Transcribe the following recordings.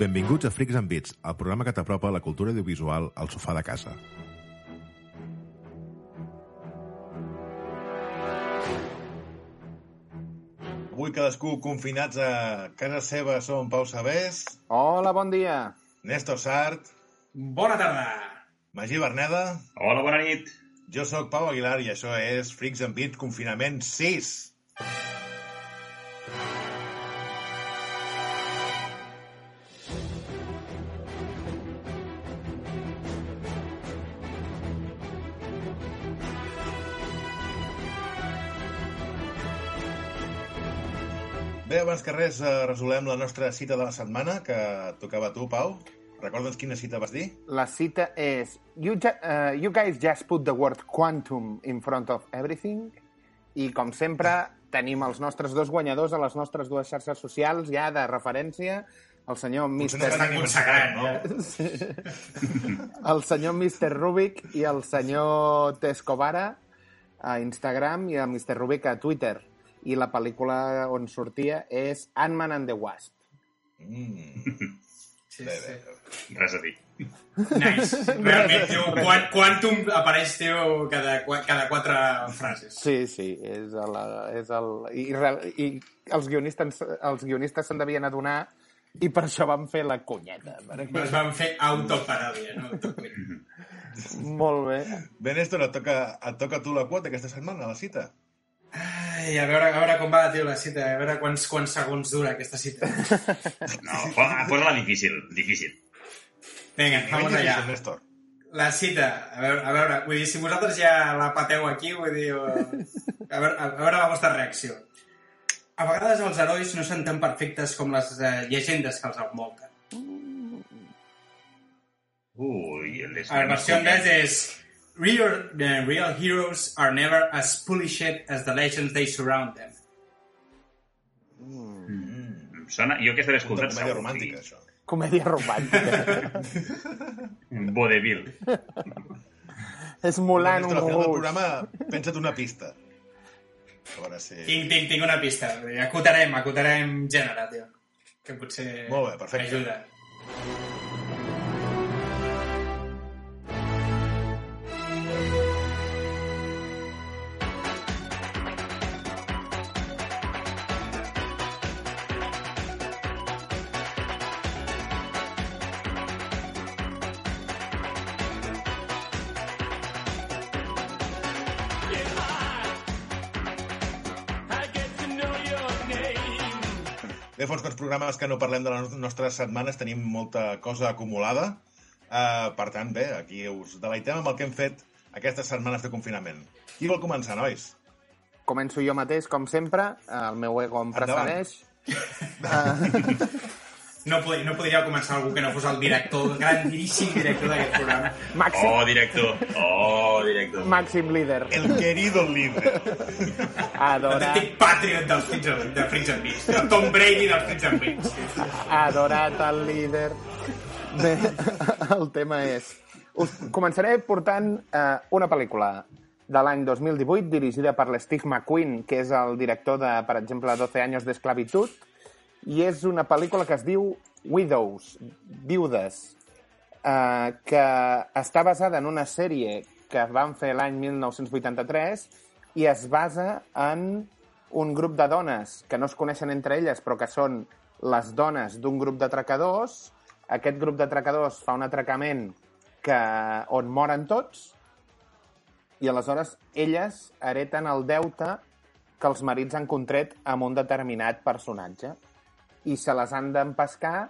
Benvinguts a Freaks and Beats, el programa que t'apropa la cultura audiovisual al sofà de casa. Avui cadascú confinats a casa seva som Pau Sabés, Hola, bon dia. Néstor Sart, Bona tarda. Magí Berneda, Hola, bona nit. jo sóc Pau Aguilar i això és Freaks and Beats Confinament 6. Abans que res, resolem la nostra cita de la setmana, que tocava a tu, Pau. Recorda'ns quina cita vas dir? La cita és... You, ju uh, you guys just put the word quantum in front of everything i, com sempre, tenim els nostres dos guanyadors a les nostres dues xarxes socials ja de referència, el senyor Mr. no Està ni consagrat, no? el senyor Mr. Rubik i el senyor Tescovara a Instagram i el Mr. Rubik a Twitter. I la pel·lícula on sortia és Ant-Man and the Wasp. Mm, Sí, bé, sí. bé. Res a dir. Nice. Realment, tio, quan, Quantum apareix, tio, cada, cada quatre frases. Sí, sí, és el... És el i, I els guionistes els guionistes se'n devien adonar i per això van fer la cunyeta. Perquè... Es van fer autoparòdia, no? Molt bé. Bé, Néstor, et toca, et toca a tu la quota aquesta setmana, la cita. Ai, a veure, a veure com va, tio, la cita. A veure quants, quants segons dura aquesta cita. No, posa- posa-la difícil, difícil. Vinga, vamos difícil, Néstor. La cita, a veure, a veure, vull dir, si vosaltres ja la pateu aquí, vull dir, eh, a veure, a veure la vostra reacció. A vegades els herois no són tan perfectes com les eh, llegendes que els envolten. Ui, el A la versió anglès és real, the real heroes are never as polished as the legends they surround them. Em Sona... Jo aquesta l'he Una escoltat comèdia romàntica, això. Comèdia romàntica. Vodevil. és al final del Rouge. programa, pensa't una pista. A veure si... Tinc, tinc, tinc una pista. Acotarem, acotarem gènere, tio. Que potser Molt bé, perfecte. ajuda. Programes que no parlem de les nostres setmanes, tenim molta cosa acumulada. Uh, per tant, bé, aquí us deleitem amb el que hem fet aquestes setmanes de confinament. Qui vol començar, nois? Començo jo mateix, com sempre. El meu ego em precedeix. No, pod no podria començar algú que no fos el director, el grandíssim director d'aquest programa. Màxim, Oh, director. Oh, director. màxim líder. El querido líder. Adorat, L'autèntic patriot dels and- de Freaks and Beats. El Tom Brady dels Freaks and Beats. adorat el líder. Bé, el tema és... Us començaré portant eh, una pel·lícula de l'any 2018 dirigida per l'Steve McQueen, que és el director de, per exemple, 12 anys d'esclavitud, i és una pel·lícula que es diu Widows, Viudes, eh, que està basada en una sèrie que van fer l'any 1983 i es basa en un grup de dones que no es coneixen entre elles però que són les dones d'un grup d'atracadors. Aquest grup d'atracadors fa un atracament que, on moren tots i aleshores elles hereten el deute que els marits han contret amb un determinat personatge i se les han d'empescar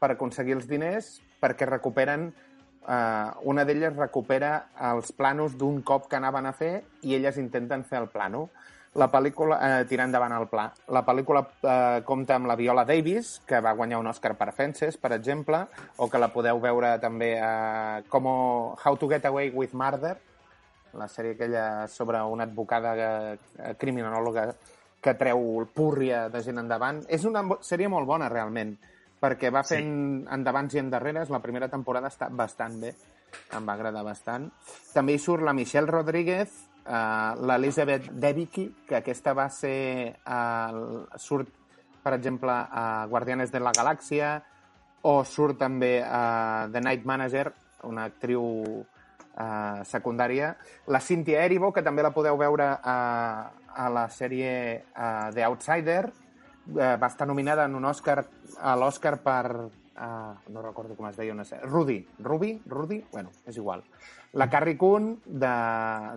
per aconseguir els diners perquè recuperen eh, una d'elles recupera els planos d'un cop que anaven a fer i elles intenten fer el plano. La pel·lícula, eh, tirar endavant el pla. La pel·lícula eh, compta amb la Viola Davis, que va guanyar un Oscar per Fences, per exemple, o que la podeu veure també a com How to Get Away with Murder, la sèrie aquella sobre una advocada eh, criminòloga que treu púrria de gent endavant. És una sèrie molt bona, realment, perquè va fent sí. endavants i endarreres. La primera temporada està bastant bé, em va agradar bastant. També hi surt la Michelle Rodríguez, uh, l'Elizabeth Debicki, que aquesta va ser... Uh, surt, per exemple, a Guardianes de la Galàxia, o surt també a The Night Manager, una actriu uh, secundària. La Cynthia Erivo, que també la podeu veure a, a la sèrie uh, The Outsider, uh, va estar nominada en un Oscar a l'Oscar per... Uh, no recordo com es deia una sèrie. Rudy. Ruby? Rudy? Bueno, és igual. La Carrie Coon de,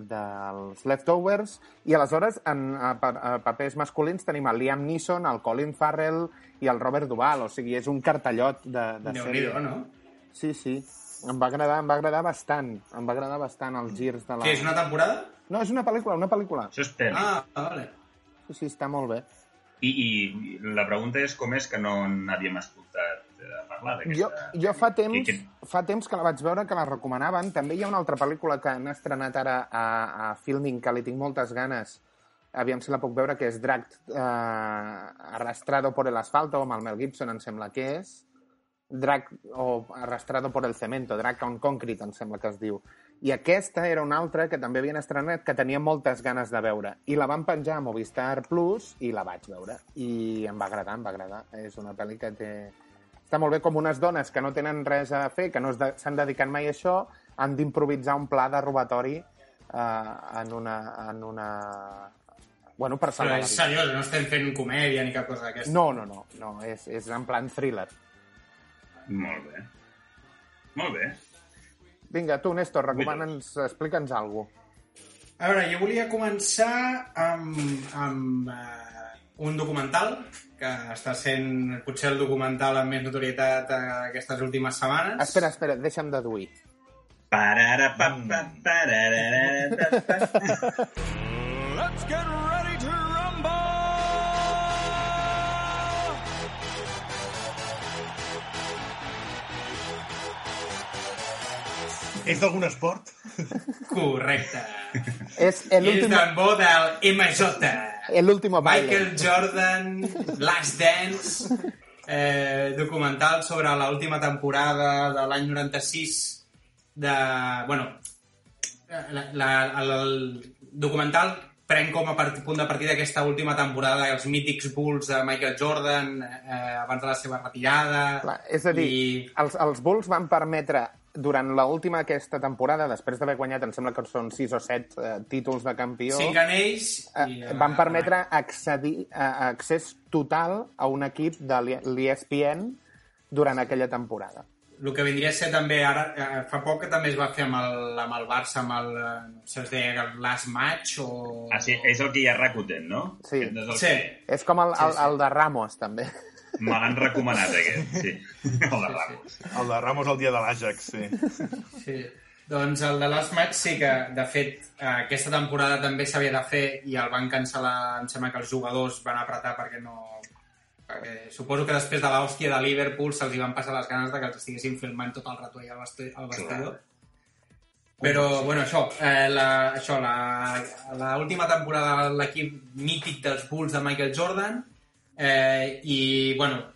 dels Leftovers i aleshores en a, a papers masculins tenim el Liam Neeson, el Colin Farrell i el Robert Duvall, o sigui, és un cartellot de, de sèrie. no? Sí, sí. Em va agradar, em va agradar bastant. Em va agradar bastant els girs de la... Què, és una temporada? No, és una pel·lícula, una pel·lícula. Això és pel·li. Ah, vale. Sí, sí, està molt bé. I, I la pregunta és com és que no n'havíem escoltat eh, parlar Jo, d'aquesta... jo fa temps, Que- que- fa temps que la vaig veure, que la recomanaven. També hi ha una altra pel·lícula que han estrenat ara a, a Filming, que li tinc moltes ganes. Aviam si la puc veure, que és Dragged eh, Arrastrado por el asfalto, amb el Mel Gibson, em sembla que és. Drag o Arrastrado por el cemento, Drag on Concrete, em sembla que es diu. I aquesta era una altra que també havien estrenat que tenia moltes ganes de veure. I la van penjar a Movistar Plus i la vaig veure. I em va agradar, em va agradar. És una pel·li que té... Està molt bé com unes dones que no tenen res a fer, que no es de- s'han dedicat mai a això, han d'improvisar un pla de robatori eh, en una... En una... Bueno, per Però és seriós, no estem fent comèdia ni cap cosa d'aquesta. No, no, no, no és, és en plan thriller. Molt bé. Molt bé. Vinga, tu, Néstor, recomana'ns, explica'ns alguna cosa. A veure, jo volia començar amb, amb uh, un documental que està sent potser el documental amb més notorietat uh, aquestes últimes setmanes. Espera, espera, deixa'm deduir. Parara, pa, pa, parara, pa, pa. Let's get ready to És d'algun esport? Correcte. És el I és último, d'en bo del MJ. el último baile. Michael Jordan, Last Dance, eh, documental sobre l'última temporada de l'any 96 de... Bueno, la, la, el, el documental pren com a part, punt de partida aquesta última temporada els mítics Bulls de Michael Jordan eh, abans de la seva retirada. Clar, és a dir, I... els, els Bulls van permetre, durant l'última aquesta temporada, després d'haver guanyat, em sembla que són 6 o 7 eh, títols de campió, Cinc anells i... eh, van permetre accedir, eh, accés total a un equip de l'ESPN durant aquella temporada. El que vindria a ser també ara, eh, fa poc que també es va fer amb el, amb el Barça, amb el, eh, no sé, es deia el Last Match o... Ah, sí, és el que hi ha Rakuten, no? Sí. És el Sí, És com el, el, el de Ramos, també. Me l'han recomanat, aquest, sí. El de Ramos. El de Ramos el dia de l'Àgex, sí. sí. Doncs el de Last Match sí que, de fet, eh, aquesta temporada també s'havia de fer i el van cancel·lar, em sembla que els jugadors van apretar perquè no... Perquè suposo que després de l'hòstia de Liverpool se'ls hi van passar les ganes de que els estiguessin filmant tot el rato allà al vesti- al vestidor. Però, bueno, això, eh, la, això la, la última temporada de l'equip mític dels Bulls de Michael Jordan eh, i, bueno,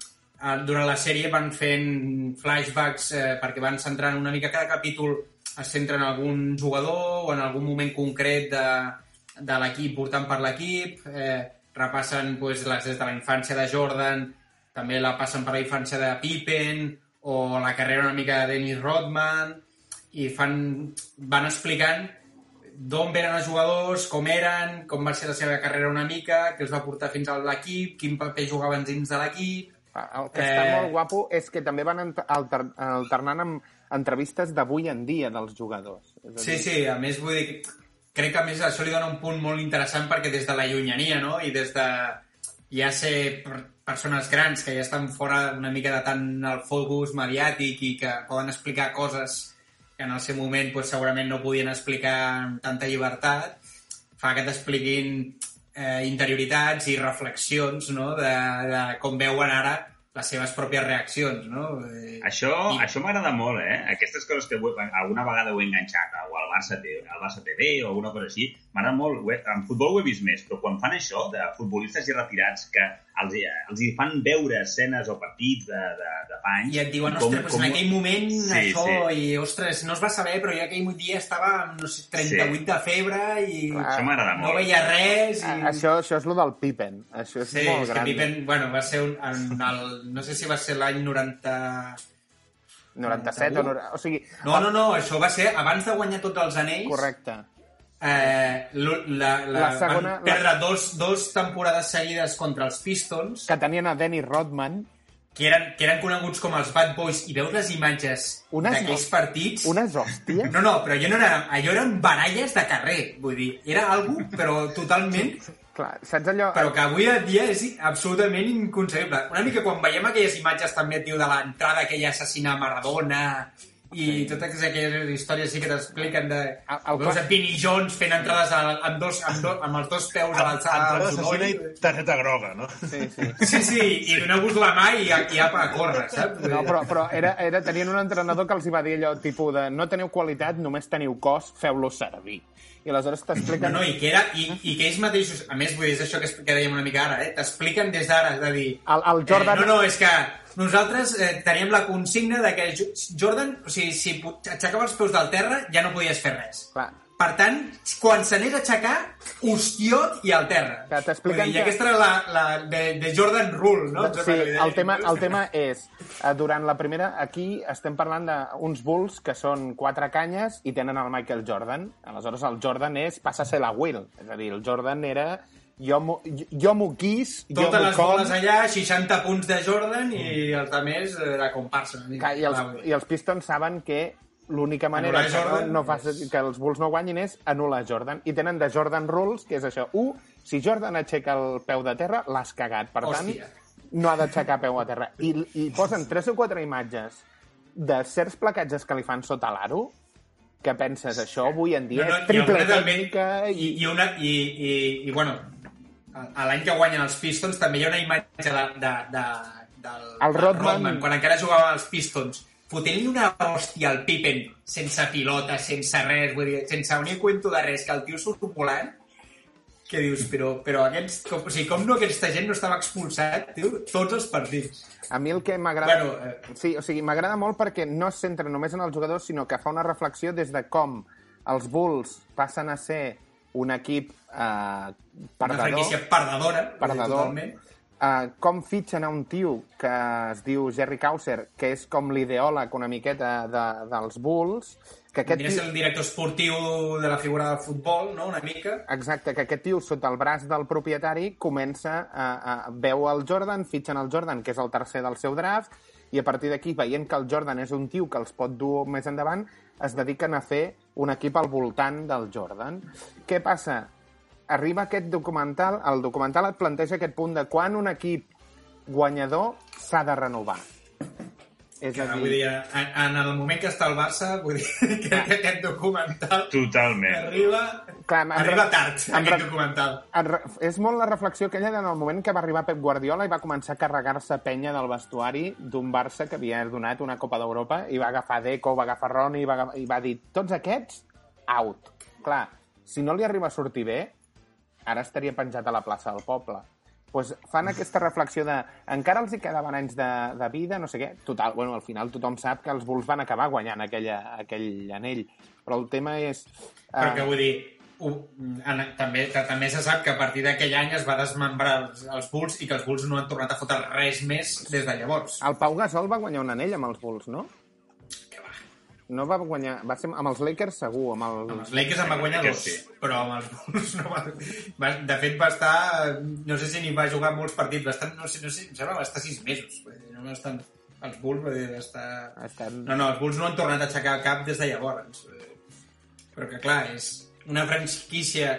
durant la sèrie van fent flashbacks eh, perquè van centrant una mica cada capítol es centra en algun jugador o en algun moment concret de, de l'equip portant per l'equip eh, repassen pues, les, des de la infància de Jordan també la passen per la infància de Pippen o la carrera una mica de Dennis Rodman i fan, van explicant d'on venen els jugadors, com eren, com va ser la seva carrera una mica, què els va portar fins a l'equip, quin paper jugaven dins de l'equip... El que està Eh. molt guapo és que també van alter, alternant amb entrevistes d'avui en dia dels jugadors. És a Sí, dir, sí, a més vull dir... Crec que a més això li dona un punt molt interessant perquè des de la llunyania, no?, i des de ja ser per persones grans que ja estan fora una mica de tant el focus mediàtic i que poden explicar coses en el seu moment pues, segurament no podien explicar amb tanta llibertat, fa que t'expliquin eh, interioritats i reflexions no? de, de com veuen ara les seves pròpies reaccions, no? Eh, Això, I- això m'agrada molt, eh? Aquestes coses que ho- alguna vegada ho he enganxat a, el Barça, té, el Barça TV o alguna cosa així. M'agrada molt, ho he, en futbol ho he vist més, però quan fan això, de futbolistes ja retirats, que els, els hi fan veure escenes o partits de, de, de fa anys... I et diuen, com- ostres, pues com- en aquell moment Sí, això, sí. i ostres, no es va saber, però jo aquell dia estava amb, no sé, 38 Sí. de febre i Clar. Això no molt. veia res. I... A- Això, això és lo del Pippen. Això és Sí, molt és que gran. Pippen, bueno, va ser un, en el, no sé si va ser l'any 90... 97 o... no- O sigui, No, no, no, això va ser abans de guanyar tots els anells. correcte. Eh, la, la, La segona- van perdre dos, dos temporades seguides contra els Pistons, Que tenien a Dennis Rodman, que eren, que eren coneguts com els Bad Boys, i veus les imatges d'aquells partits... unes hòsties. No, no, però allò, no era, allò eren baralles de carrer, vull dir, era algo, però totalment, Clar, saps allò... però que avui en dia és absolutament inconcebible. Una mica quan veiem aquelles imatges també, tio, de l'entrada que ella assassina a Maradona i totes aquelles històries sí que t'expliquen de... El- el Veus clar- a Vinnie Jones fent entrades a, amb, dos, amb, dos, amb els dos peus a l'alçada Entrada del assassina genoll. i targeta groga, no? Sí, sí. Sí, sí, i doneu-vos la mà i, i apa a córrer, saps? No, però, però era, era, tenien un entrenador que els hi va dir allò, tipus de no teniu qualitat, només teniu cos, feu-lo servir. I aleshores No, t'expliquen... no, i que, era, i, i que ells mateixos, a més, vull dir, és això que, que dèiem una mica ara, eh? t'expliquen des d'ara, és a dir... El, el Jordan... Eh, no, no, és que nosaltres eh, teníem la consigna de que Jo- Jordan, o sigui, si aixecava els peus del terra, ja no podies fer res. Clar, Per tant, quan s'anés a aixecar, hostiot i al terra. Que t'expliquen que- aquesta era la, la de, de Jordan Rule, no? Sí, el tema, el tema és, eh, durant la primera, aquí estem parlant d'uns Bulls que són quatre canyes i tenen el Michael Jordan. Aleshores, el Jordan és, passa a ser la Will. És a dir, el Jordan era jo m'ho jo m'ho quís, jo Totes les com... boles allà, 60 punts de Jordan i els altres de comparsa. i, els. I els Pistons saben que l'única manera que, no, Jordan no faci, que els Bulls no guanyin és anul·lar Jordan. I tenen de Jordan Rules, que és això. Un, si Jordan aixeca el peu de terra, l'has cagat. Per Hòstia. tant, no ha d'aixecar peu a terra. I, I posen tres o quatre imatges de certs placatges que li fan sota l'aro, que penses, això avui en dia No, no, és triple tècnica I, i... una, i, i, i bueno, a, l'any que guanyen els Pistons també hi ha una imatge de, de, de, del, El del Rodman. quan encara jugava als Pistons, fotent-li una hòstia al Pippen, sense pilota, sense res, vull dir, sense un cuento de res, que el tio surt volant, que dius, però, però aquests, com, o sigui, com no aquesta gent no estava expulsat, tio, tots els partits. A mi el que m'agrada... Bueno, eh, Sí, o sigui, m'agrada molt perquè no es centra només en els jugadors, sinó que fa una reflexió des de com els Bulls passen a ser un equip eh, una perdedor, franquícia perdedora, Perdedor. totalment. Eh, com fitxen a un tio que es diu Jerry Causer, que és com l'ideòleg una miqueta de, dels Bulls, que aquest tio, el director esportiu de la figura del futbol, no?, una mica. exacte, que aquest tio sota el braç del propietari comença a, a veu el Jordan, fitxen el Jordan, que és el tercer del seu draft, i a partir d'aquí, veient que el Jordan és un tio que els pot dur més endavant, es dediquen a fer un equip al voltant del Jordan. Què passa? Arriba aquest documental, el documental et planteja aquest punt de quan un equip guanyador s'ha de renovar. És Que, a vull dir, dir, en, en el moment que està el Barça, vull dir que, que aquest documental Totalment. arriba, Clar, arriba tard, em aquest re- documental. en re- és molt la reflexió aquella en el moment que va arribar Pep Guardiola i va començar a carregar-se penya del vestuari d'un Barça que havia donat una Copa d'Europa i va agafar Deco, va agafar Roni i va, i va dir, tots aquests, out. Clar, si no li arriba a sortir bé, ara estaria penjat a la plaça del poble. pues fan aquesta reflexió de encara els hi quedaven anys de, de vida, no sé què. Total, bueno, al final tothom sap que els Bulls van acabar guanyant aquella, aquell anell. Però el tema és... Però que eh, vull dir, en, també, també se sap que a partir d'aquell any es va desmembrar els, els Bulls i que els Bulls no han tornat a fotre res més des de llavors. el Pau Gasol va guanyar un anell amb els Bulls, no? No va guanyar... Va ser amb els Lakers segur, amb Amb els... els Lakers en va guanyar dos, sí. però amb els Bulls no va, va... De fet, va estar... No sé si ni va jugar molts partits, va estar, no sé, no sé, em sembla que va estar sis mesos. No va estar... Els Bulls, va estar... Ha estat... No, no, els Bulls no han tornat a aixecar el cap des de llavors. Però que, clar, és una franquícia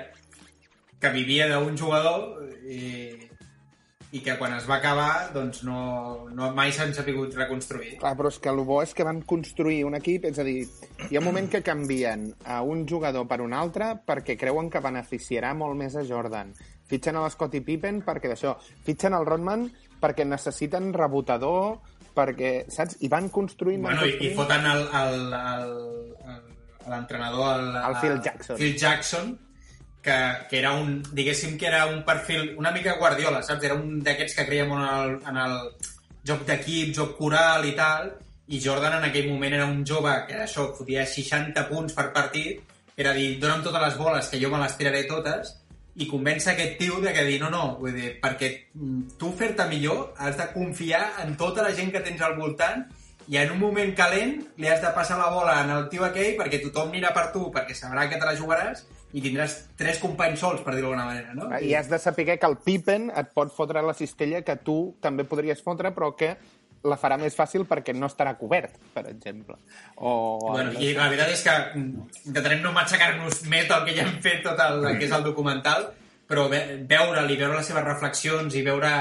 que vivia d'un jugador i, i que quan es va acabar doncs no, no mai s'han sabut reconstruir. Clar, però és que el bo és que van construir un equip, és a dir, hi ha un moment que canvien a un jugador per un altre perquè creuen que beneficiarà molt més a Jordan. Fitxen a l'Scottie Pippen perquè d'això. Fitxen el Rodman perquè necessiten rebotador, perquè, saps? I van construint... Van Bueno, i, i foten el, el, el, el, l'entrenador, el, El Phil Jackson. Phil Jackson, que, que era un, diguéssim que era un perfil una mica Guardiola, saps? Era un d'aquests que creia molt en el, en el joc d'equip, joc coral i tal, i Jordan en aquell moment era un jove que això, fotia 60 punts per partit, era dir, dona'm totes les boles que jo me les tiraré totes, i convèncer aquest tio de que dir, no, no, vull dir, perquè mm, tu fer-te millor has de confiar en tota la gent que tens al voltant i en un moment calent li has de passar la bola en el tio aquell perquè tothom anirà per tu, perquè sabrà que te la jugaràs i tindràs tres companys sols, per dir-ho d'alguna manera, no? I has de saber que el Pippen et pot fotre la cistella que tu també podries fotre, però que la farà més fàcil perquè no estarà cobert, per exemple. O... Bueno, I la veritat és que mm, intentarem no matxacar-nos més del que ja hem fet tot el que és el documental, però ve- veure'l i veure les seves reflexions i veure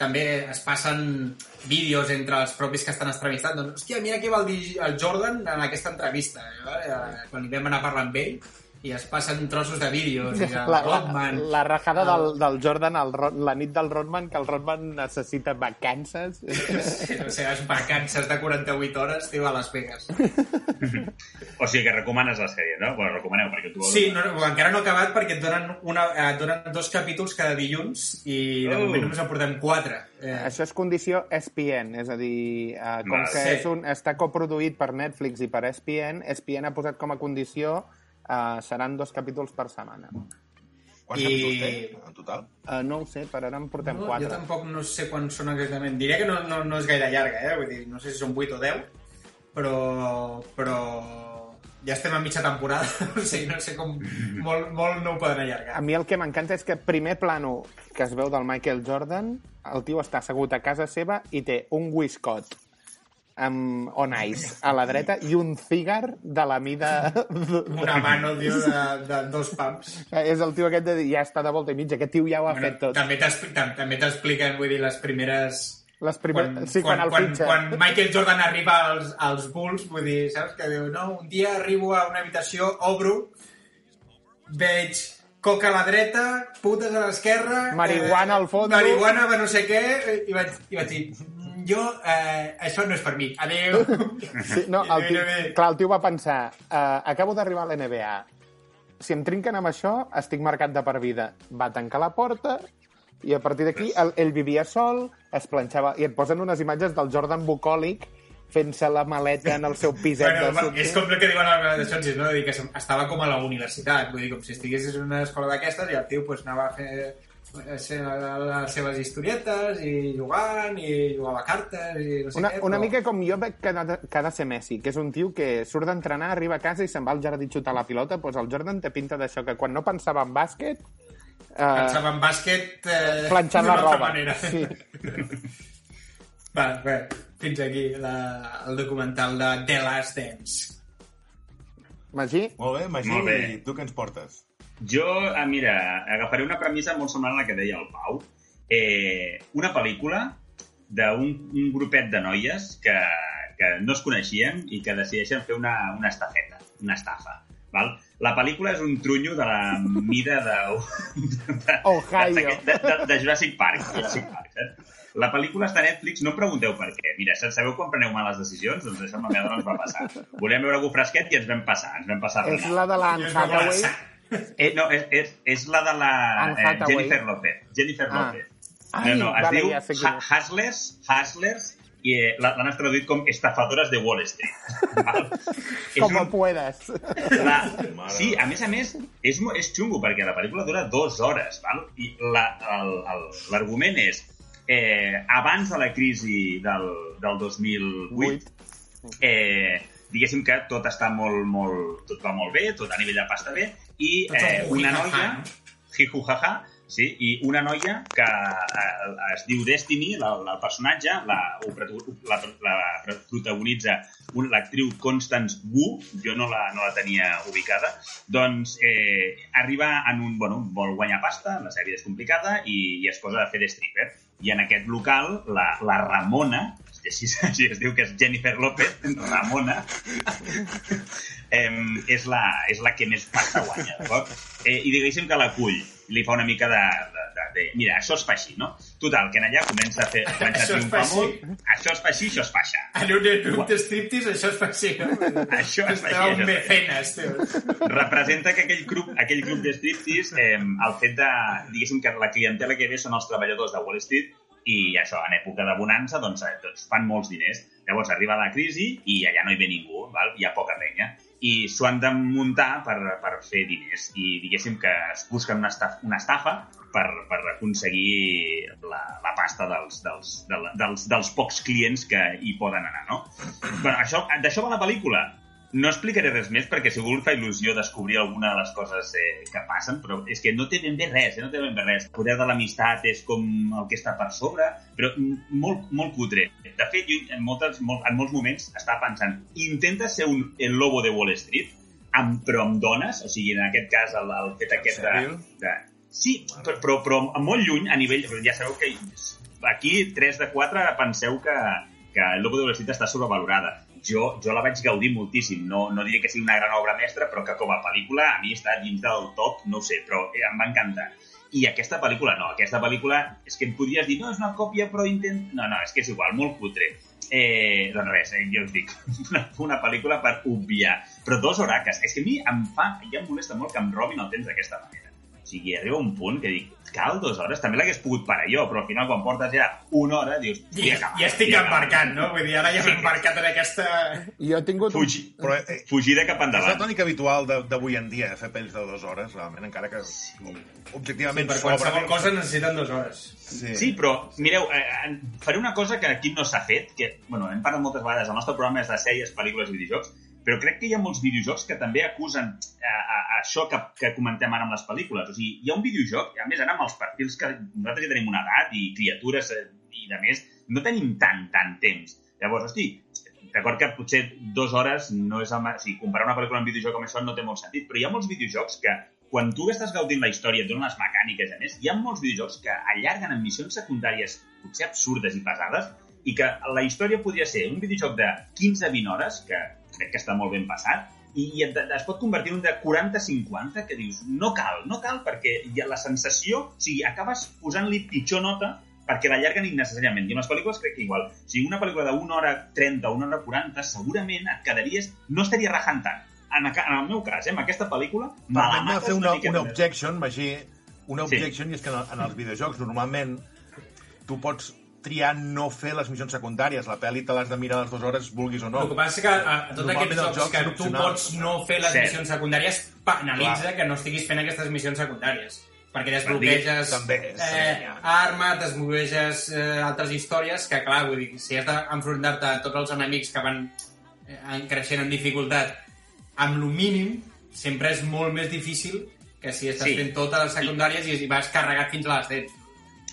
també es passen vídeos entre els propis que estan entrevistant. Doncs, hòstia, mira què va dir el Jordan en aquesta entrevista. Eh? Quan hi vam anar a parlar amb ell i es passen trossos de vídeos i La, la, Rodman. la rajada el- del, del Jordan el, la nit del Rodman, que el Rodman necessita vacances. Sí, les seves vacances de 48 hores, tio, a Las Vegas. O sigui que recomanes la sèrie, no? Bueno, recomaneu, perquè tu... Sí, no, no, encara no he acabat perquè et donen, una, eh, et donen dos capítols cada dilluns i de Oh. moment només en portem quatre. Eh, Això és condició ESPN, és a dir, eh, com Val. que Sí. és un, està coproduït per Netflix i per ESPN, ESPN ha posat com a condició eh, seran dos capítols per setmana. Quants I- capítols té, en total? Uh, no ho sé, per ara en portem no, quatre. jo tampoc no sé quants són exactament. Diré que no, no, no és gaire llarga, eh? Vull dir, no sé si són 8 o 10, però, però ja estem a mitja temporada, o sigui, no sé com... Molt, molt no ho poden allargar. A mi el que m'encanta és que primer plano que es veu del Michael Jordan, el tio està assegut a casa seva i té un whiskot amb on ice a la dreta i un cigar de la mida... Una mano, tio, de, de dos pumps. és el tio aquest de dir, ja està de volta i mitja, aquest tio ja ho ha Bueno, fet tot. també t'expli- tam- també t'expliquen, vull dir, les primeres... Les primeres... quan, sí, quan, quan, quan, fitxa. quan Michael Jordan arriba als, als Bulls, vull dir, saps? Que diu, no, un dia arribo a una habitació, obro, veig coca a la dreta, putes a l'esquerra... Marihuana al fondo. Marihuana no sé què, i vaig, i vaig dir, "Mm, jo, eh, això no és per mi, adéu. Sí, no, el tio, clar, el tio va pensar, uh, acabo d'arribar a l'NBA, si em trinquen amb això, estic marcat de per vida. Va tancar la porta i a partir d'aquí ell, ell vivia sol, es planxava... I et posen unes imatges del Jordan bucòlic fent-se la maleta en el seu piset Bueno, de és com el que diuen les Johnson, no? Dir que estava com a la universitat, vull dir, com si estiguessis en una escola d'aquestes i el tio pues, anava a fer les seves historietes i jugant i jugava a cartes i no sé Una, què, una però... mica com jo veig que ha de, que ha de ser Messi, que és un tio que surt d'entrenar, arriba a casa i se'n va al jardí a xutar la pilota, doncs el Jordan té pinta d'això, que quan no pensava en bàsquet... Eh, Pensava en bàsquet eh, planxant la roba. manera. Sí. Va, bé, fins aquí la, el documental de The Last Dance. Magí? Molt bé, Magí, Molt bé. i tu què ens portes? Jo, ah, mira, agafaré una premissa molt semblant a la que deia el Pau. Eh, una pel·lícula d'un un grupet de noies que, que no es coneixien i que decideixen fer una, una estafeta, una estafa. Val? La pel·lícula és un trunyo de la mida de, de, Ohio. de, de, de, de Jurassic Park. Jurassic Park saps? La pel·lícula està a Netflix, no em pregunteu per què. Mira, sabeu quan preneu males decisions? Doncs això a la meva dona ens va passar. Volíem veure algú fresquet i ens vam passar. Ens vam passar És la de l'Anne Hathaway. Eh, no, és, és, és la de la eh. Jennifer López. Jennifer Ah. López. Ai, no, no, es vale, diu ja ha. Hustlers, Hustlers, i eh, la- l'han traduït com estafadores de Wall Street. Val? És Como un- puedas. la... Sí, a més a més, és, és xungo, perquè la pel·lícula dura dues hores, val? i la- l'argument és eh, abans de la crisi del, del 2008, eh, diguéssim que tot està molt, molt, tot va molt bé, tot a nivell de pasta bé, i eh, una noia, jijujaja, sí, i una noia que eh, es diu Destiny, la, la el personatge, la, protu- la, la protagonitza l'actriu Constance Wu, jo no la, no la tenia ubicada, doncs eh, arriba en un, bueno, vol guanyar pasta, la vida és complicada, i, i es posa a fer de stripper. I en aquest local, la, la Ramona, així, així es diu que és Jennifer López, Ramona, eh, és, la, és la que més pasta guanya, d'acord? Eh, I diguéssim que l'acull, li fa una mica de, de, de De, mira, això es fa així, no? Total, que en allà comença a fer... Comença a Això es fa triomfar així. molt. Això es fa així, això es fa així. En un grup de striptease això es fa així, no? Això es fa així, un mecenes, tio. representa que aquell grup, aquell grup de striptease, eh, el fet de, diguéssim, que la clientela que ve són els treballadors de Wall Street i això, en època de bonança, doncs, doncs fan molts diners. Llavors arriba la crisi i allà no hi ve ningú, val? hi ha poca penya. I s'ho han de muntar per, per fer diners. I diguéssim que es busquen una estafa, una estafa per, per aconseguir la, la pasta dels, dels, del- dels, dels pocs clients que hi poden anar, no? bueno, això, d'això va la pel·lícula. No explicaré res més perquè segur que fa il·lusió descobrir alguna de les coses eh, que passen, però és que no té ben bé res, eh? no té ben bé res. El poder de l'amistat és com el que està per sobre, però molt, molt cutre. De fet, jo en, moltes, molt, en molts moments estava pensant, intenta ser un, el lobo de Wall Street, amb, però amb dones, o sigui, en aquest cas el, el fet aquest de, de... Sí, però, però, però molt lluny a nivell... Ja sabeu que aquí 3 de 4 penseu que, que el lobo de Street està sobrevalorada jo, jo la vaig gaudir moltíssim. No, no diré que sigui una gran obra mestra, però que com a pel·lícula a mi està dins del top, no ho sé, però eh, em va encantar. I aquesta pel·lícula no, aquesta pel·lícula és que em podries dir, no, és una còpia, però intent... No, no, és que és igual, molt cutre. Eh, doncs res, eh, jo us dic, una, una pel·lícula per obviar. Però dos horaques, és que a mi em fa, ja em molesta molt que em robin el temps d'aquesta manera. Sigui, arriba un punt que dic, cal dues hores? També l'hagués pogut parar jo, però al final quan portes ja una hora, dius... I, "Ja acaba, ja estic ja acaba". embarcat, no? Vull dir, ara ja m'he embarcat en aquesta... Jo he tingut... Fugi, Però eh, fugida cap és la endavant. tònica habitual de- d'avui en dia, fer pells de dues hores, realment, encara que objectivament Per sobra. qualsevol cosa necessiten dues hores. Sí. Sí, però, mireu, eh, faré una cosa que aquí no s'ha fet, que, bueno, hem parlat moltes vegades, el nostre programa és de sèries, pel·lícules i videojocs, però crec que hi ha molts videojocs que també acusen a, a, a això que, que comentem ara amb les pel·lícules. O sigui, hi ha un videojoc, a més ara amb els perfils que nosaltres ja tenim una edat i criatures eh, i de més, no tenim tant, tant temps. Llavors, hosti, d'acord que potser dues hores no és el... O sigui, comparar una pel·lícula amb videojoc amb això no té molt sentit, però hi ha molts videojocs que quan tu estàs gaudint la història, et donen les mecàniques, a més, hi ha molts videojocs que allarguen en missions secundàries potser absurdes i pesades i que la història podria ser un videojoc de 15-20 hores, que crec que està molt ben passat, i, i et, es pot convertir en un de 40-50 que dius, no cal, no cal, perquè hi ha la sensació, o sigui, acabes posant-li pitjor nota perquè l'allarguen innecessàriament. I amb les pel·lícules crec que igual. O sigui, una pel·lícula d'una hora 30 o una hora 40, segurament et quedaries... No estaria rajant tant. En, en el meu cas, eh, amb aquesta pel·lícula, Permet-me mates fer una, una més. objection, Magí, una Sí. objection, i és que en, en els videojocs normalment tu pots triar no fer les missions secundàries. La pel·li te l'has de mirar a les dues hores, vulguis o no. El que passa és que a, a tots aquests jocs jocs que tu pots no fer les Cert. missions secundàries, penalitza Clar. que no estiguis fent aquestes missions secundàries. Perquè desbloqueges També, eh, també. armes, desbloqueges eh, altres històries, que clar, vull dir, si has d'enfrontar-te a tots els enemics que van eh, creixent en dificultat amb lo mínim, sempre és molt més difícil que si estàs Sí. fent totes les secundàries i, i vas carregat fins a les dents.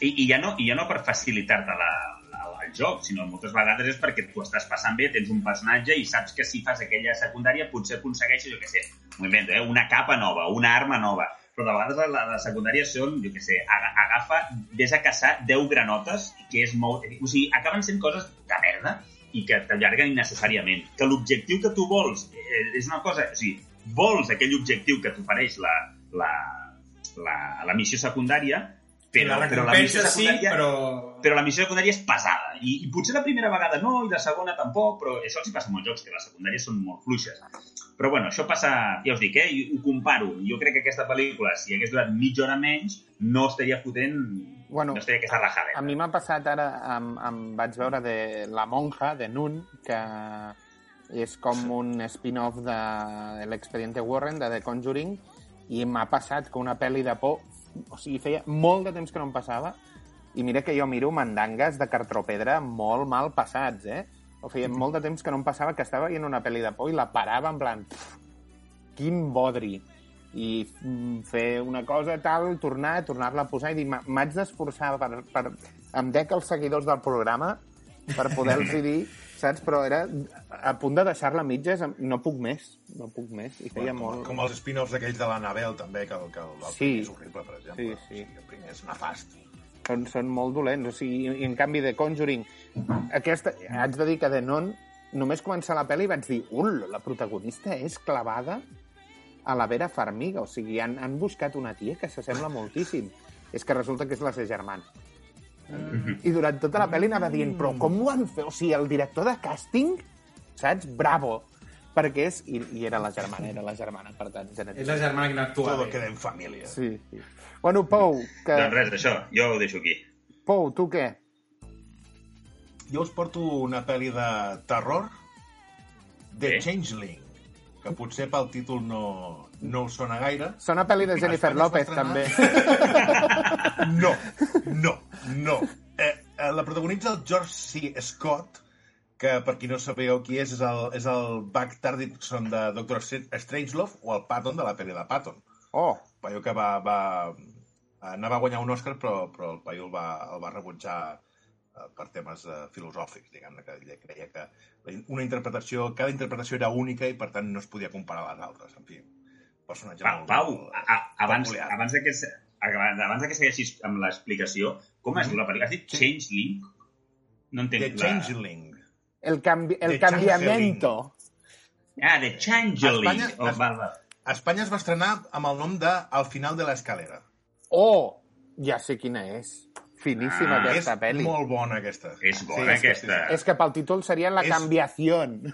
I, i, ja no, I ja no per facilitar-te la, la, el joc, sinó moltes vegades és perquè tu estàs passant bé, tens un personatge i saps que si fas aquella secundària potser aconsegueixes, jo què sé, m'ho invento, eh? una capa nova, una arma nova, però de vegades les, les secundàries són, jo què sé, aga- agafa, vés a caçar 10 granotes, que és molt... O sigui, acaben sent coses de merda i que t'allarguen innecessàriament. Que l'objectiu que tu vols eh, és una cosa... O sigui, vols aquell objectiu que t'ofereix la, la, la, la missió secundària, però, la però la missió sí, però... però la missió secundària és pesada. I, I potser la primera vegada no, i la segona tampoc, però això els hi passa a molts jocs, que les secundàries són molt fluixes. Però bueno, això passa, ja us dic, eh? i Ho comparo. Jo crec que aquesta pel·lícula, si hagués durat mitja hora menys, no estaria fotent... Bueno, no estaria aquesta rajada. A mi m'ha passat ara, em, em vaig veure de La monja, de Nun, que és com un spin-off de l'expediente Warren, de The Conjuring, i m'ha passat que una pel·li de por... O sigui, feia molt de temps que no em passava, i mira que jo miro mandangues de cartropedra molt mal passats, eh? O feia molt de temps que no em passava que estava veient una pel·li de por i la parava en plan... "Pff, Quin bodri! I mm, fer una cosa tal, tornar, tornar-la a posar i dir, "Ma- m'haig d'esforçar per, per... Em dec els seguidors del programa per poder-los dir, saps? Però era a punt de deixar-la a mitges, no puc més, no puc més. I feia com, molt... com els spin-offs aquells de l'Anabel, també, que, el- que el, el Sí. primer és horrible, per exemple. Sí, sí. O sigui, el primer és nefast. són, són molt dolents. O sigui, i en canvi, de Conjuring, aquesta, haig de dir que de Non, només començar la pel·li vaig dir, ul, la protagonista és clavada a la Vera Farmiga. O sigui, han, han buscat una tia que s'assembla moltíssim. és que resulta que és la seva germana. I durant tota la pel·li anava dient, però com ho han fet? O sigui, el director de càsting, saps? Bravo. Perquè és... I, i era la germana, era la germana, per tant, És genètic. la germana que no actua Todo queda en família. Sí, sí. Bueno, Pou, que... Doncs res, això, jo ho deixo aquí. Pou, tu què? Jo us porto una pel·li de terror, The Bé. Changeling, que potser pel títol no, no us sona gaire. Sona pel·li de Jennifer López, també. No, no, no. Eh, eh, la protagonitza el George C. Scott, que per qui no sabeu qui és, és el, és el Buck Tardison de Doctor Str- Strangelove o el Patton de la pel·li de Patton. Oh, paio que va, va, anava a guanyar un Òscar, però, però el paio el va, el va rebutjar eh, per temes eh, filosòfics, diguem-ne, que ell creia que una interpretació, cada interpretació era única i, per tant, no es podia comparar a les altres. En fi, personatge Pa, molt... Pau, molt, a, a, abans, abans, de que, se- abans que segueixis amb l'explicació, com es diu la pel·lícula? Has dit Sí. Changeling? No entenc. The Changeling. el, canvi el The canviamiento. La... Ah, The Changeling. Espanya- Oh, val, Espanya es va estrenar amb el nom de Al final de l'escalera. Oh, ja sé quina és. Finíssima Ah, aquesta és pel·li. molt bona, aquesta. És bona, aquesta. És que pel títol seria La És- canviación.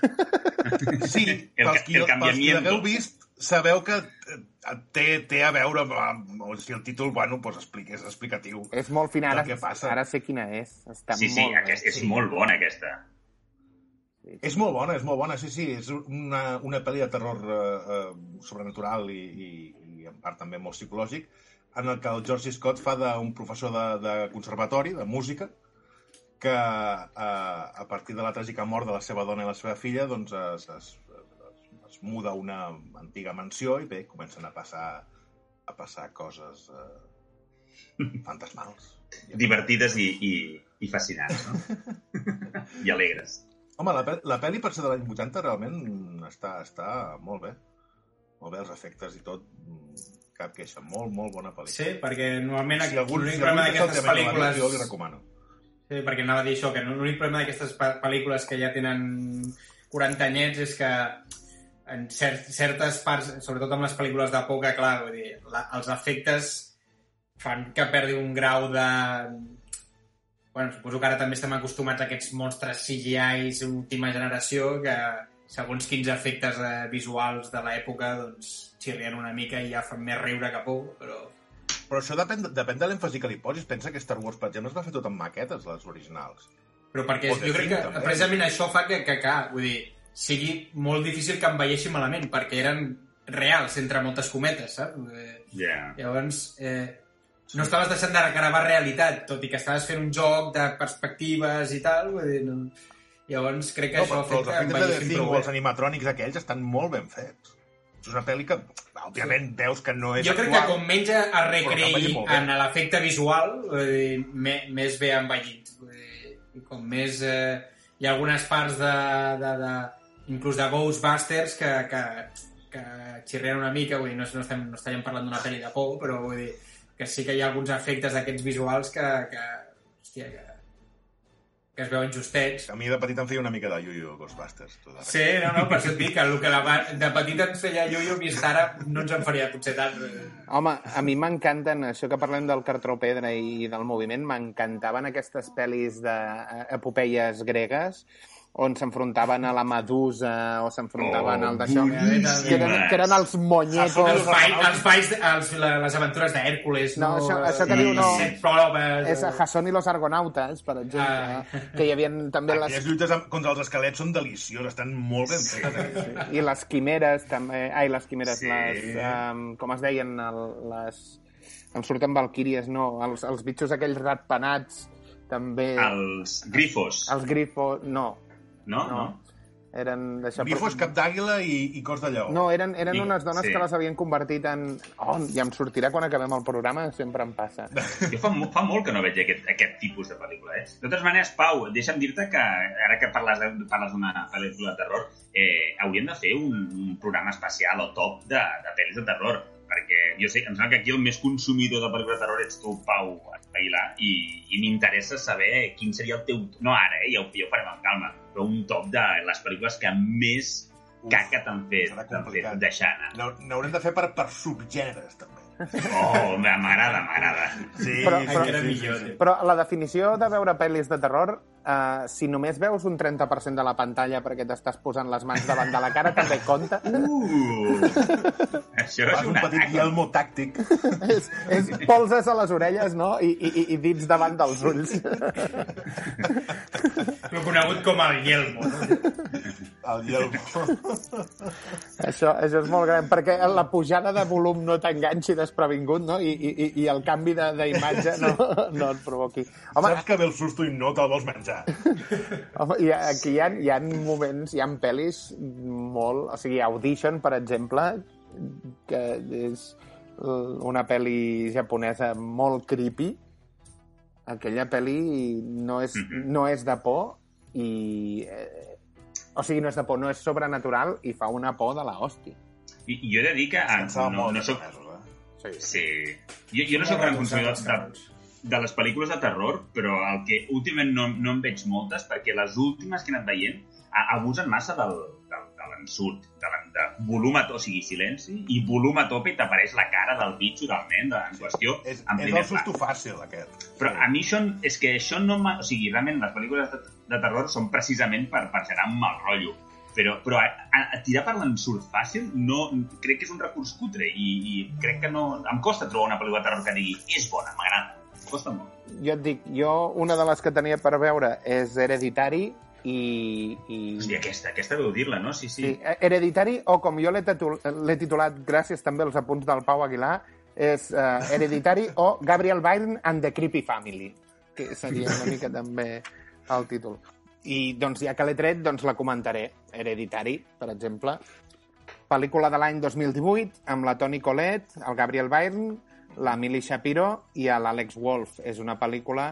Sí, El pels qui, el pels qui l'hagueu vist, sabeu que eh, té, té a veure amb, amb, o sigui, el títol, bueno, doncs explica, és explicatiu. és molt fina. Ara, que passa. ara sé quina és. Està Sí, sí, molt aquest, bé. és molt bona, aquesta. És molt bona, és molt bona, sí, sí. És una, una pel·li de terror eh, eh, sobrenatural i, i, i en part també molt psicològic, en el que el George. Scott fa d'un professor de, de conservatori, de música, que eh, a partir de la tràgica mort de la seva dona i la seva filla doncs es, es, es, muda a una antiga mansió i bé, comencen a passar a passar coses eh, fantasmals. Divertides i, i, i fascinants, no? I alegres. Home, la, pe- la pel·li per ser de l'any 80 realment està, està molt bé. Molt bé, els efectes i tot, cap queixa. Molt, molt bona pel·lícula. Sí, perquè normalment Si l'únic si problema d'aquestes pel·lícules... jo li recomano. Sí, perquè anava a dir això, que l'únic problema d'aquestes pel·lícules que ja tenen 40 anyets és que en cert, certes parts, sobretot amb les pel·lícules de por, que clar, vull dir, la, els efectes fan que perdi un grau de... Bueno, suposo que ara també estem acostumats a aquests monstres CGIs última generació que segons quins efectes eh, visuals de l'època doncs xirrien una mica i ja fan més riure que por, però... Però això depèn, depèn de l'èmfasi que li posis. Pensa que Star Wars, per exemple, es va fer tot amb maquetes, les originals. Però perquè O de jo crec que també. precisament això fa que, que, que vull dir, sigui molt difícil que envelleixi malament, perquè eren reals, entre moltes cometes, saps? Eh, Ja. Llavors, eh, no estaves deixant de gravar realitat, tot i que estaves fent un joc de perspectives i tal, vull dir, no... Llavors crec que No, això però, però els afecta efectes de The envelleixin Thing prou o els animatrònics aquells estan molt ben fets. És una pel·li que, òbviament, veus que no és Jo crec que actual. com menys es Però que recreï en l'efecte visual, vull dir, me, més bé envellit. Vull dir, com més... Eh, hi ha algunes parts de, de, de, inclús de Ghostbusters que, que, que xirrien una mica, vull dir, no, no, estem, no estaríem parlant d'una pel·li de por, però vull dir, que sí que hi ha alguns efectes d'aquests visuals que, que, hòstia, que, que es veuen justets. A mi de petit em feia una mica de yuyu Ghostbusters. De Sí, no, no, per això et dic que el que la, de petit ens feia ioio, vist ara no ens en faria potser tant. Home, a mi m'encanten, això que parlem del cartró pedra i del moviment, m'encantaven aquestes pel·lis d'epopeies gregues on s'enfrontaven a la Medusa o s'enfrontaven Oh, al d'això. Que eren, que eren els monyetos. Els, ball, els de- els, les aventures d'Hèrcules, No, no? això- això que diu, no. Proves... És Jason i los Argonautes, per exemple, Ah. que hi havia també Aquelles les, lluites amb- contra els esquelets són delicioses, estan molt ben fetes. Eh? i les quimeres també. Ai, les quimeres, Sí. les... Um, com es deien? El, les... Em surten valquíries, no. Els, els bitxos aquells ratpenats, també. Els grifos, Els grifos... No, no? no. no? eren d'això. Grifo és cap d'àguila i, i cos de lleó. No, eren, eren Sí, unes dones sí. que les havien convertit en... Oh, ja em sortirà quan acabem el programa, sempre em passa. Jo fa, fa molt que no veig aquest, aquest tipus de pel·lícula, eh? De totes maneres, Pau, deixa'm dir-te que ara que parles d'una pel·lícula de terror, eh, hauríem de fer un, un programa especial o top de, de pel·lis de terror, perquè jo sé, em sembla que aquí el més consumidor de pel·lícules de terror ets tu, Pau Aguilar, i, i m'interessa saber quin seria el teu... No ara, eh? Ja ho, ja ho farem amb calma, però un top de les pel·lícules que més caca t'han fet, t'han fet deixar anar. N'hau- N'haurem de fer per, per subgèneres, també. Oh, m'agrada, m'agrada. Sí, Però- sí, però- sí, Era sí, millor, sí. tio. Però la definició de veure pel·lis de terror, eh, si només veus un 30% de la pantalla perquè t'estàs posant les mans davant de la cara, també compta. Uh, això és Fas un petit yelmo tàctic. és, és polses a les orelles, no? I, i, i dits davant dels ulls. Lo conegut com el Yelmo. No? El yelmo. això, això és molt gran, perquè la pujada de volum no t'enganxi desprevingut, no? I, i, i- el canvi de- d'imatge no, no et provoqui. Home, Saps que ve el susto i no te'l vols menjar. Home, hi ha, aquí hi ha, hi ha moments, hi ha pel·lis molt... O sigui, Audition, per exemple, que és una pel·li japonesa molt creepy. Aquella pel·li no és, Mhm. no és de por i... Eh, o sigui, no és de por, no és sobrenatural i fa una por de la hòstia. I, jo he de dir que ah, Pensava no, no els soc... eh? Sí. Sí. Jo, jo no sóc gran consumidor de, de les pel·lícules de terror, però el que últimament no, no en veig moltes, perquè les últimes que he anat veient a- abusen massa del, del, de l'ensurt, de, la- de volum a to, o sigui, silenci, i volum a tope i t'apareix la cara del bitxo del nen de, en qüestió És, en és primer el susto fàcil, aquest. Però a mi això, és que això no. O sigui, realment les pel·lícules de, de terror són precisament per, per generar un mal rotllo. Però, però a, a tirar per l'ensurt fàcil no, crec que és un recurs cutre i, i crec que no... Em costa trobar una pel·lícula de terror que digui és bona, m'agrada. Costa molt. Jo et dic, jo una de les que tenia per veure és Hereditary i... i... Hòstia, aquesta, aquesta deu dir-la, no? Sí, sí. Sí, eh, Hereditary, o com jo l'he titul- l'he titulat, gràcies també als apunts del Pau Aguilar, és uh, Hereditary o Gabriel Byrne and the Creepy Family, que seria una mica també el títol. I doncs ja que l'he tret, doncs la comentaré. Hereditary, per exemple. Pel·lícula de l'any 2018, amb la Toni Collette, el Gabriel Byrne, la Millie Shapiro i l'Àlex Wolf. És una pel·lícula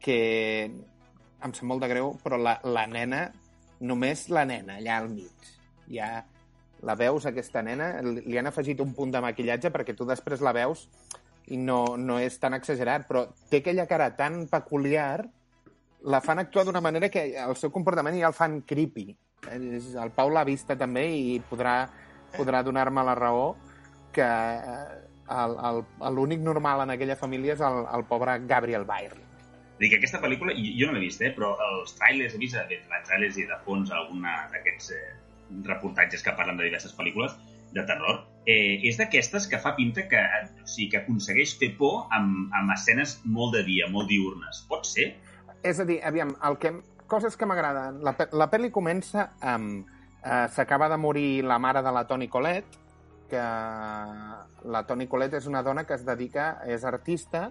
que em sap molt de greu, però la, la nena, només la nena, allà al mig. Ja la veus, aquesta nena, li han afegit un punt de maquillatge perquè tu després la veus i no, no és tan exagerat, però té aquella cara tan peculiar, la fan actuar d'una manera que el seu comportament ja el fan creepy. El Pau l'ha vista també i podrà, podrà donar-me la raó que eh, l'únic normal en aquella família és el, el pobre Gabriel Byrne. Dic, aquesta pel·lícula, jo no l'he vist, eh, però els trailers, he vist eh, els trailers i de fons alguna d'aquests eh, reportatges que parlen de diverses pel·lícules de terror, eh, és d'aquestes que fa pinta que, eh, o sigui, que aconsegueix fer por amb, amb escenes molt de dia, molt diurnes. Pot ser? És a dir, aviam, el que, coses que m'agraden. La, la pel·li comença amb... Eh, S'acaba de morir la mare de la Toni Collette, que la Toni Collette és una dona que es dedica, és artista,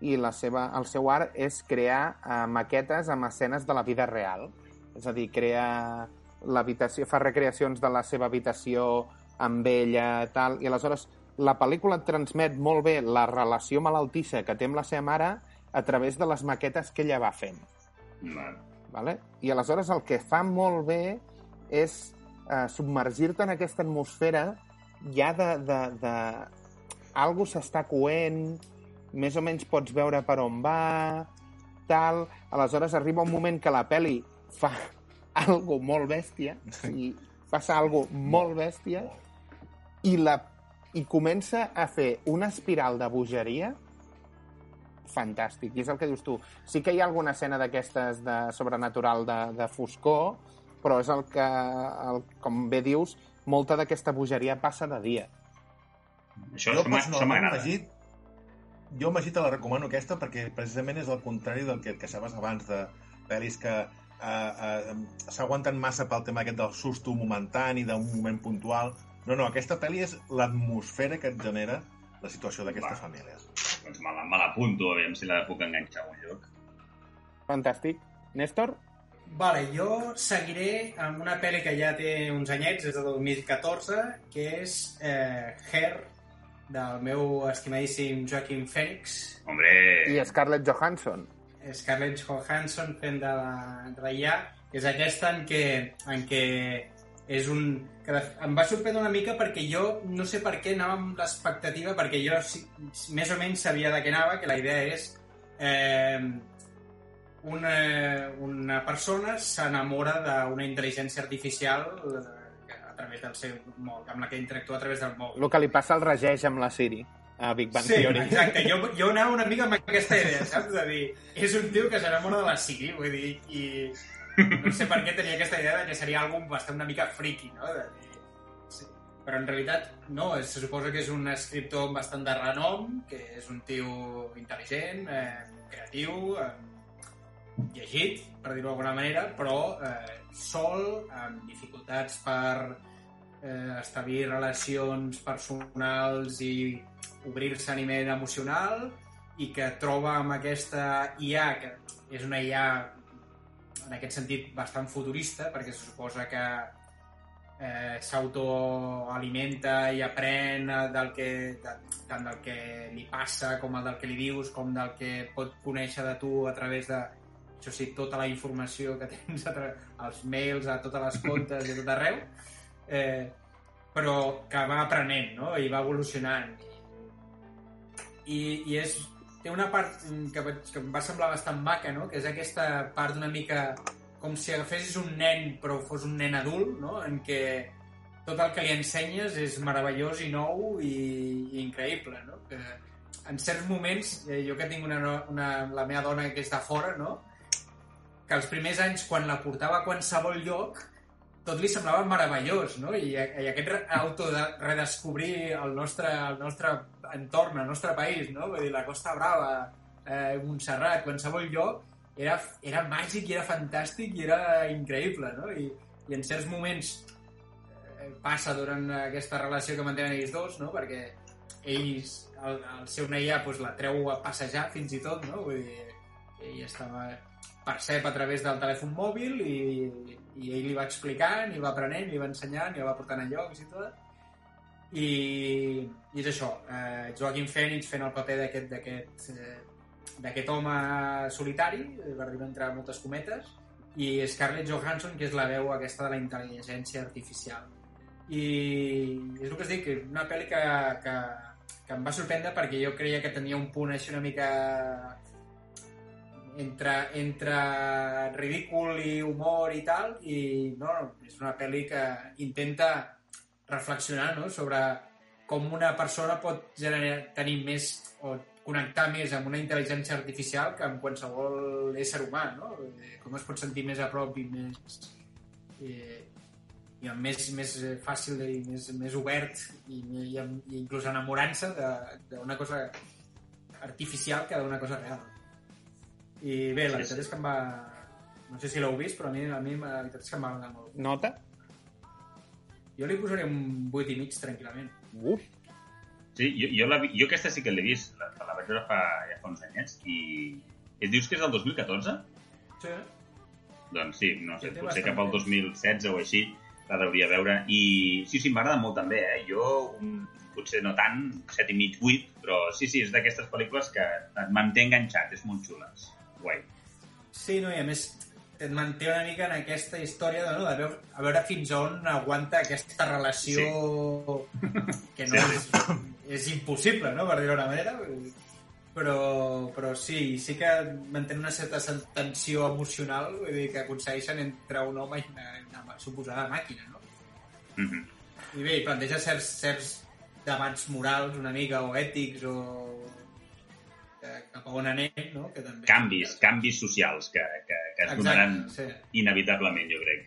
i la seva, el seu art és crear eh, maquetes amb escenes de la vida real. És a dir, crea l'habitació, fa recreacions de la seva habitació amb ella, tal, i aleshores la pel·lícula et transmet molt bé la relació malaltissa que té amb la seva mare a través de les maquetes que ella va fent. Val. Vale? I aleshores el que fa molt bé és eh, submergir-te en aquesta atmosfera ja de... de, de... Algo s'està coent, més o menys pots veure per on va, tal... Aleshores arriba un moment que la peli fa algo molt bèstia, i passa algo molt bèstia, i, la, i comença a fer una espiral de bogeria fantàstic. I és el que dius tu. Sí que hi ha alguna escena d'aquestes de sobrenatural de, de foscor, però és el que, el, com bé dius, molta d'aquesta bogeria passa de dia. Això, jo personalment. Magí, jo Magí te la recomano aquesta perquè precisament és el contrari del que, que sabies abans de pel·lis que eh, eh, s'aguanten massa pel tema aquest del susto momentani, d'un moment puntual. No, no, aquesta pel·li és l'atmosfera que et genera la situació d'aquestes famílies. Doncs me la- me l'apunto, a veure si la puc enganxar a un lloc. Fantàstic. Néstor? Vale, jo seguiré amb una pel·li que ja té uns anyets, des de 2014, que és eh, Her, del meu estimadíssim Joaquim Phoenix, Hombre, I Scarlett Johansson. Scarlett Johansson fent de la, de la IA, que és aquesta en què, en què és un... Que de- em va sorprendre una mica perquè jo no sé per què anava amb l'expectativa, perquè jo sí, més o menys sabia de què anava, que la idea és eh, una, una persona s'enamora d'una intel·ligència artificial eh, a través del seu mòbil, amb la que interactua a través del mòbil. El que li passa al regeix amb la Siri. a Big Bang Sí, Theory. exacte. Jo, jo anava una mica amb aquesta idea, saps? De dir, és un tio que s'enamora de la Siri, vull dir, i no sé per què tenia aquesta idea de que seria algú bastant una mica friki, no? De dir, sí. Però en realitat, no, es- se suposa que és un escriptor amb bastant de renom, que és un tio intel·ligent, eh, creatiu, eh, llegit, per dir-ho d'alguna manera, però eh, sol, amb dificultats per eh, establir relacions personals i obrir-se a nivell emocional i que troba amb aquesta IA, que és una IA en aquest sentit bastant futurista, perquè se suposa que eh, s'autoalimenta i aprèn eh, del que, de, tant del que li passa com el del que li dius, com del que pot conèixer de tu a través de això sí, tota la informació que tens a als mails, a totes les comptes i tot arreu, eh, però que va aprenent no? i va evolucionant. I, i és, té una part que, va- que em va semblar bastant maca, no? que és aquesta part una mica com si agafessis un nen però fos un nen adult, no? en què tot el que li ensenyes és meravellós i nou i, i increïble. No? Que en certs moments, eh, jo que tinc una, una, la meva dona que és de fora, no? Que els primers anys, quan la portava a qualsevol lloc, tot li semblava meravellós, no? I, i aquest auto de redescobrir el nostre, el nostre entorn, el nostre país, no? Vull dir, la Costa Brava, eh, Montserrat, qualsevol lloc, era, era màgic i era fantàstic i era increïble, no? I, i en certs moments eh, passa durant aquesta relació que mantenen ells dos, no? Perquè ells, el, el seu Neia, pues, la treu a passejar fins i tot, no? Vull dir, ell estava percep a través del telèfon mòbil i, i ell li va explicant, i va aprenent, li va ensenyant, i la va portant a llocs i tot. I, i és això, eh, Joaquin Phoenix fent el paper d'aquest eh, d'aquest home solitari, per dir entre moltes cometes, i Scarlett Johansson, que és la veu aquesta de la intel·ligència artificial. I és el que es dic, una pel·li que, que, que em va sorprendre perquè jo creia que tenia un punt així una mica entre, entre ridícul i humor i tal, i no, és una pel·li que intenta reflexionar no? sobre com una persona pot generar, tenir més o connectar més amb una intel·ligència artificial que amb qualsevol ésser humà, no? Eh, Com es pot sentir més a prop i més... Eh, i amb més, més fàcil i més, més obert i, i, i inclús enamorant-se d'una cosa artificial que d'una cosa real. I bé, la Sí, veritat sí. és que em va... No sé si l'heu vist, però a mi, a mi la veritat és que em va agradar molt. Nota? Jo li posaré un 8 i mig tranquil·lament. Uf, Sí, jo, jo, la, jo aquesta sí que l'he vist, la, la vaig veure fa, ja fa uns anyets, i... I dius que és del 2014? Sí, Doncs sí, no sé, Sí, potser cap al temps. 2016 o així la hauria veure. I sí, sí, m'agrada molt també, eh? Jo, un, potser no tant, 7 i mig, 8, però sí, sí, és d'aquestes pel·lícules que et manté enganxat, és molt xules. Guai. Sí, no, i a més et manté una mica en aquesta història de, no, de veure, a veure fins on aguanta aquesta relació que no Sí. és, és impossible, no?, per dir-ho d'una manera. Però, però sí, sí que mantén una certa tensió emocional vull dir, que aconsegueixen entre un home i una, una suposada màquina, no? Mm -hmm. I bé, planteja certs, certs debats morals una mica, o ètics, o cap a on anem, no? Que també... Canvis, canvis socials que, que, que es Exacte, donaran sí. inevitablement, jo crec.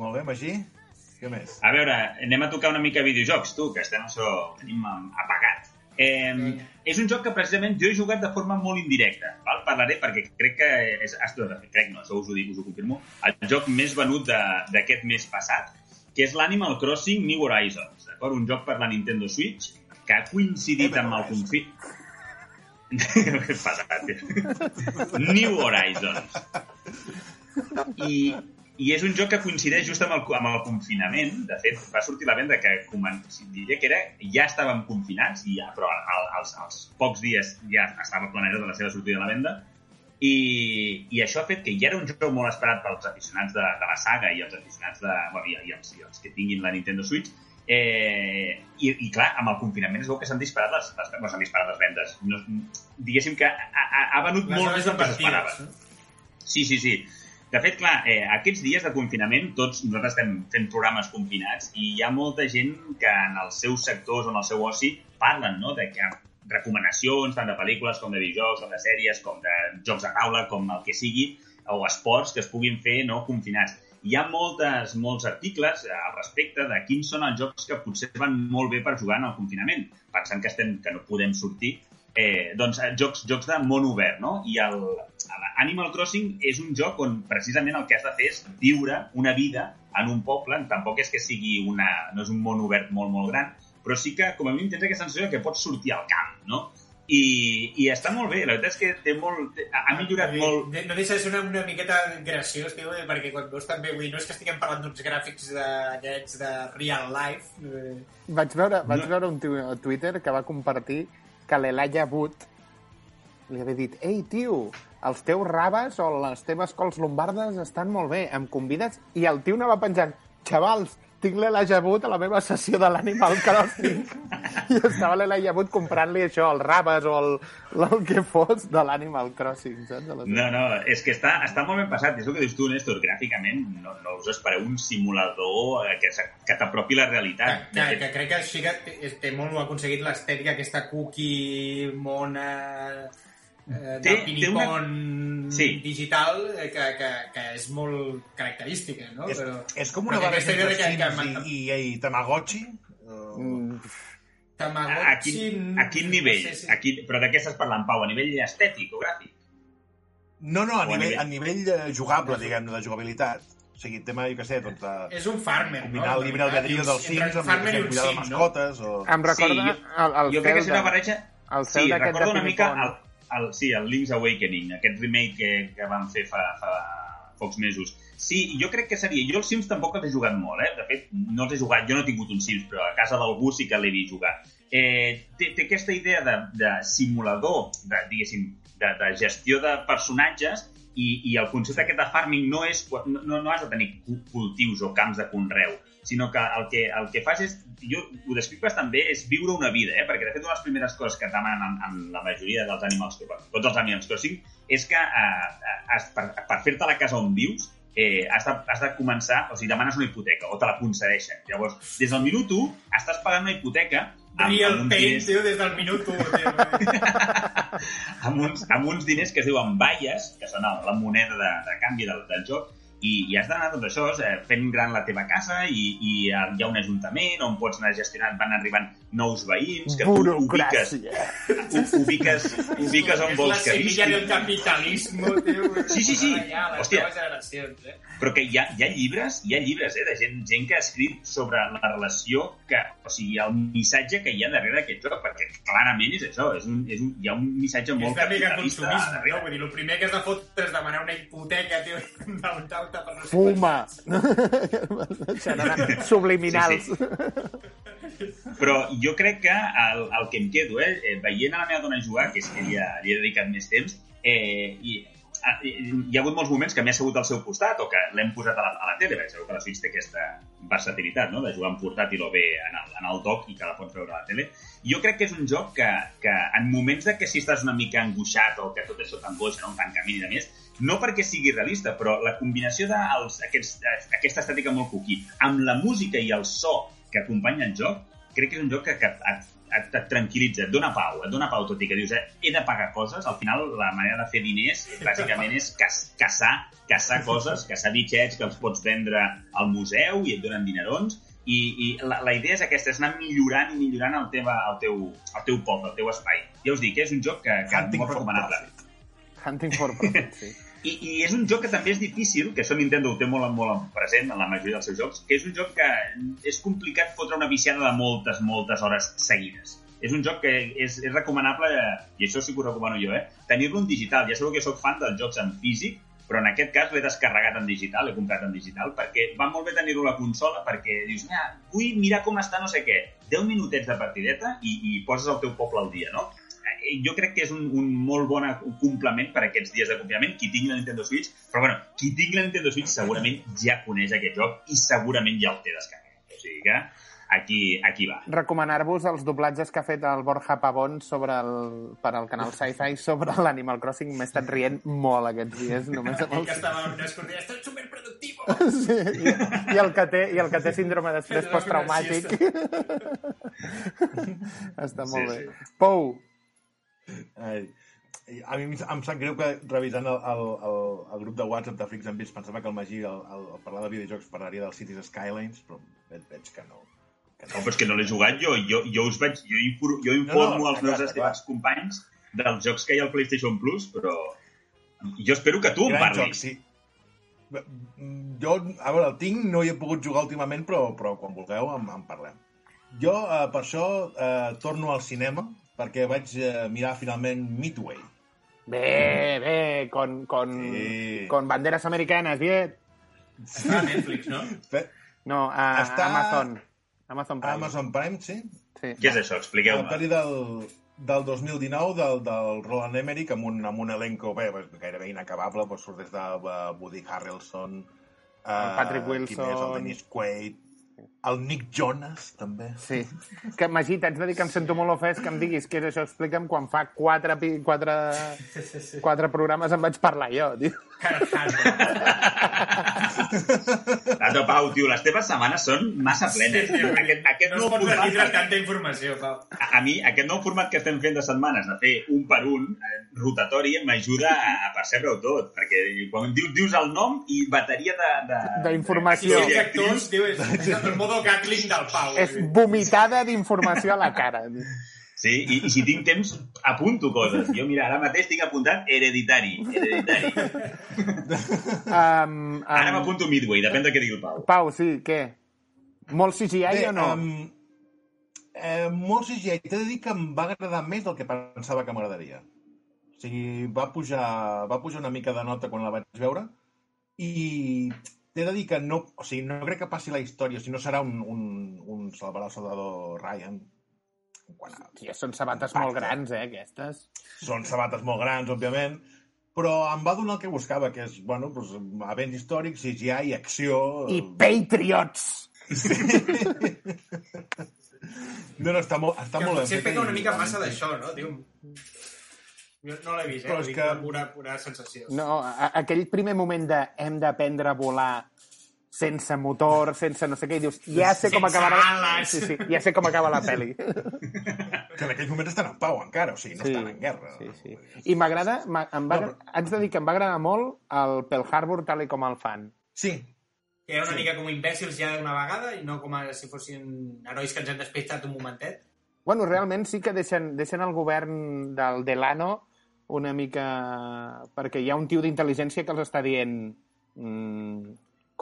Molt bé, Magí? Què més? A veure, anem a tocar una mica videojocs, tu, que estem això, tenim apagat. Eh, és un joc que precisament jo he jugat de forma molt indirecta. Val? Parlaré perquè crec que és, crec no, això us ho dic, us ho confirmo, el joc més venut de- d'aquest mes passat, que és l'Animal Crossing New Horizons, d'acord? Un joc per la Nintendo Switch que ha coincidit amb el confi... New Horizons. I, I és un joc que coincideix just amb el, amb el confinament. De fet, va sortir la venda que diria que era, ja estàvem confinats, i ja, però al, als, als pocs dies ja estava planejada la seva sortida a la venda. I, I això ha fet que ja era un joc molt esperat pels aficionats de, de la saga i els aficionats de... Bueno, i, i, els, i els que tinguin la Nintendo Switch. Eh, i, I clar, amb el confinament es veu que s'han disparat les, les, no s'han disparat les vendes. No, diguéssim que ha, ha, ha venut Les molt més del que s'esperava. Sí, sí, sí. De fet, clar, eh, aquests dies de confinament tots nosaltres estem fent programes confinats i hi ha molta gent que en els seus sectors o en el seu oci parlen no? de que recomanacions tant de pel·lícules com de videojocs, com de sèries, com de jocs de taula, com el que sigui, o esports que es puguin fer no confinats. Hi ha moltes, molts articles eh, al respecte de quins són els jocs que potser van molt bé per jugar en el confinament, pensant que, estem, que no podem sortir eh, doncs, eh, jocs, jocs de món obert, no? I el, Animal Crossing és un joc on precisament el que has de fer és viure una vida en un poble, tampoc és que sigui una... no és un món obert molt, molt gran, però sí que, com a mínim, tens aquesta sensació que pots sortir al camp, no? I, i està molt bé, la veritat és que té molt, ha millorat dir, molt... de- No deixa de ser una, una miqueta graciós, tio, eh, perquè quan veus també, vull dir, no és que estiguem parlant d'uns gràfics d'aquests de real life, eh, Vaig veure, vaig No. veure un tio a Twitter que va compartir que l'Elaia Wood li havia dit «Ei, tio, els teus rabes o les teves cols lombardes estan molt bé, em convides?» I el tio no va penjar «Xavals, tinc l'Elaia Wood a la meva sessió de l'Animal Crossing». I estava l'Elaia Wood comprant-li això, els rabes o el, el que fos de l'Animal Crossing, saps? No, no, és que està, està molt ben passat. És el que dius tu, Néstor. Gràficament no, no us espereu un simulador eh, que, que t'apropi la que, realitat. que, que crec que així que té, té molt aconseguit l'estètica aquesta cookie mona eh, Té- de té una- Sí. digital eh, que, que, que és molt característica, no? És, Però, és com una barreja de que- que- i, i, i Tamagotchi. Uh, Mm, A, a, Tamagotchi... quin, a quin nivell? No sé si... A quin, però de què estàs parlant, Pau? A nivell estètic o gràfic? no, no, a O a nivell, a nivell eh, jugable, diguem-ne, de jugabilitat. O sigui, tema, jo què sé, doncs, de És un farmer, combinar no? el llibre albedrío dels Sims amb el farmer i cuidar de mascotes o... em recorda Sí, el, el jo crec que és cel una de- barreja... el cel Sí, de una mica el, el, sí, el Link's Awakening, aquest remake que, que van fer fa, fa pocs mesos. Sí, jo crec que seria... Jo els Sims tampoc els he jugat molt, eh? De fet, no els he jugat... Jo no he tingut un Sims, però a casa d'algú sí que l'he vist jugar. Eh, té, té aquesta idea de, de simulador, de, diguéssim, de, de gestió de personatges i, i el concepte aquest de farming no és... No, no, has de tenir cu- cultius o camps de conreu, sinó que el que, el que fas és... Jo ho descric bastant bé, és viure una vida, eh? perquè de fet una de les primeres coses que et demanen en, en la majoria dels Animals Crossing, tots els Animals Crossing, és que eh, has, per, per fer-te la casa on vius eh, has, de, has de començar, o sigui, demanes una hipoteca o te la concedeixen. Llavors, des del minut 1 estàs pagant una hipoteca amb, Real amb pain, diners, tio, des del minut 1, tio. amb uns, amb uns diners que es diuen balles, que són la moneda de, de canvi del, del joc, i, i has d'anar tot això eh, fent gran la teva casa i, i hi ha un ajuntament on pots anar gestionant, van arribant nous veïns que tu ubiques, ubiques, ubiques on és la vols que semilla del visquin. capitalismo, tio. Sí, sí, sí. Les Hòstia. eh? Però que hi ha, hi ha llibres, hi ha llibres, eh, de gent, gent que ha escrit sobre la relació que, o sigui, el missatge que hi ha darrere d'aquest joc, perquè clarament és això, és un, és un, hi ha un missatge És molt una mica capitalista consumisme, no? darrere. Vull dir, el primer que has de fotre és demanar una hipoteca, tio, d'un deute per no sé Fuma! Subliminals. Sí, Però jo crec que el, el que em quedo, eh, eh, veient a la meva dona jugar, que és que li, ha, li he dedicat més temps, eh, i, a- i- hi ha hagut molts moments que m'he assegut al seu costat o que l'hem posat a la, a la tele, perquè sabeu que la Switch té aquesta versatilitat, no?, de jugar en portàtil o bé en el, en el dock i que la pots veure a la tele. Jo crec que és un joc que, que en moments de que si estàs una mica angoixat o que tot això t'angoixa, no?, tancament i de més, no perquè sigui realista, però la combinació d'aquesta estètica molt cuqui amb la música i el so que acompanya el joc, crec que és un joc que, que et, et, et tranquil·litza, et dona pau, et dona pau, tot i que dius, eh, he de pagar coses, al final la manera de fer diners bàsicament és cas, caçar, caçar coses, caçar bitxets que els pots vendre al museu i et donen dinerons, i, i la, la idea és aquesta, és anar millorant i millorant el, teva, el, teu, el teu poble, el teu espai. Ja us dic, és un joc que, que Hunting molt recomanable. Hunting for profit, sí. I, I és un joc que també és difícil, que això Nintendo ho té molt, molt present en la majoria dels seus jocs, que és un joc que és complicat fotre una viciada de moltes, moltes hores seguides. És un joc que és, és recomanable, i això sí que ho recomano jo, eh, tenir-lo en digital. Ja sabeu que sóc fan dels jocs en físic, però en aquest cas l'he descarregat en digital, l'he comprat en digital, perquè va molt bé tenir-ho a la consola, perquè dius, mira, vull mirar com està no sé què, 10 minutets de partideta i, i poses el teu poble al dia, no? Jo crec que és un, un molt bon complement per a aquests dies de confinament, qui tingui la Nintendo Switch, però bueno, qui tingui la Nintendo Switch segurament ja coneix aquest joc i segurament ja el té descarregat. O sigui que aquí, aquí va. Recomanar-vos els doblatges que ha fet el Borja Pavón sobre el, per al canal Sci-Fi sobre l'Animal Crossing. M'he estat rient molt aquests dies, només amb els... que estava en una escordella, estoy superproductivo! Sí, i, i, el que té, I el que té síndrome d'estrès Síndrome posttraumàtic. Està molt Sí, bé. sí. Pou, Ai, a mi em em sap greu que revisant el, el, el, el grup de WhatsApp de Freaks and Beats pensava que el Magí al, al, al parlar de videojocs parlaria dels Cities Skylines, però veig, veig que no. Que No, però és que no l'he jugat jo. Jo, jo us vaig... Jo, infor, jo informo No, no, els meus estimats companys dels jocs que hi ha al PlayStation Plus, però... Jo espero que tu Gran parlis. joc, sí. Jo, a veure, el tinc, no hi he pogut jugar últimament, però, però quan vulgueu en, en parlem. Jo, eh, per això, eh, torno al cinema, perquè vaig eh, mirar finalment Midway. bé, bé, con, con, Sí. con banderas americanas, bien. Està a Netflix, no? Fe- No, a Està- Amazon. Amazon Prime. Amazon Prime, sí? Sí. Què és això? La Expliqueu-me. pel·li del, del 2019 del, del Roland Emmerich amb un, amb un elenco bé, bé, gairebé inacabable, doncs surt des de uh, Woody Harrelson, uh, El Patrick qui més, el Wilson. Dennis Quaid, el Nick Jonas, també. Sí. Que, Magí, t'haig de dir que em sento molt ofès que em diguis què és això. Explica'm quan fa quatre, quatre, quatre programes em vaig parlar jo, tio. Tato, Pau, tio, les teves setmanes són massa plenes. Sí, sí, aquest, aquest no nou es pot format, retindre tanta informació, Pau. a, a mi, aquest nou format que estem fent de setmanes, de fer un per un, eh, rotatori, m'ajuda a, a percebre-ho tot. Perquè quan dius, dius el nom i bateria de... de D'informació. I els actors, diu, és, és el modo Gatling del Pau. És vomitada d'informació a la cara. Sí, i, i si tinc temps, apunto coses. Jo, mira, ara mateix tinc apuntat hereditari. Hereditari. Um, Ara um, m'apunto Midway, depèn de què digui el Pau. Pau, sí, què? Molt CGI o no? Um, eh, molt CGI. T'he de dir que em va agradar més del que pensava que m'agradaria. O sigui, va pujar, va pujar una mica de nota quan la vaig veure i t'he de dir que no, o sigui, no crec que passi la història, o sigui, no serà un, un, un Salvador Soldador Ryan. Quan Hòstia, són sabates molt grans, eh, aquestes. són sabates molt grans, òbviament, però em va donar el que buscava, que és, bueno, doncs, events històrics, CGI, acció... I Patriots! No, no, està molt, està Que molt ben potser pega una i- mica massa d'això, no? Diu... Jo no l'he vist, eh? Però és que- pura, pura sensació. No, a, aquell primer moment de hem d'aprendre a volar sense motor, sense no sé què, i dius, ja sé com acabarà... ales. Sí, sí, ja sé com acaba la pel·li. Que en aquells moments estan en pau encara, o sigui, no Sí, estan en guerra. Sí, sí. I m'agrada, em va, No, haig de dir que em va agradar molt el Pearl Harbor tal i com el fan. Sí, Que era una mica com imbècils ja d'una vegada i no com a si fossin herois que ens hem despistat un momentet. Bueno, realment sí que deixen, deixen el govern del Delano una mica... perquè hi ha un tio d'intel·ligència que els està dient mm,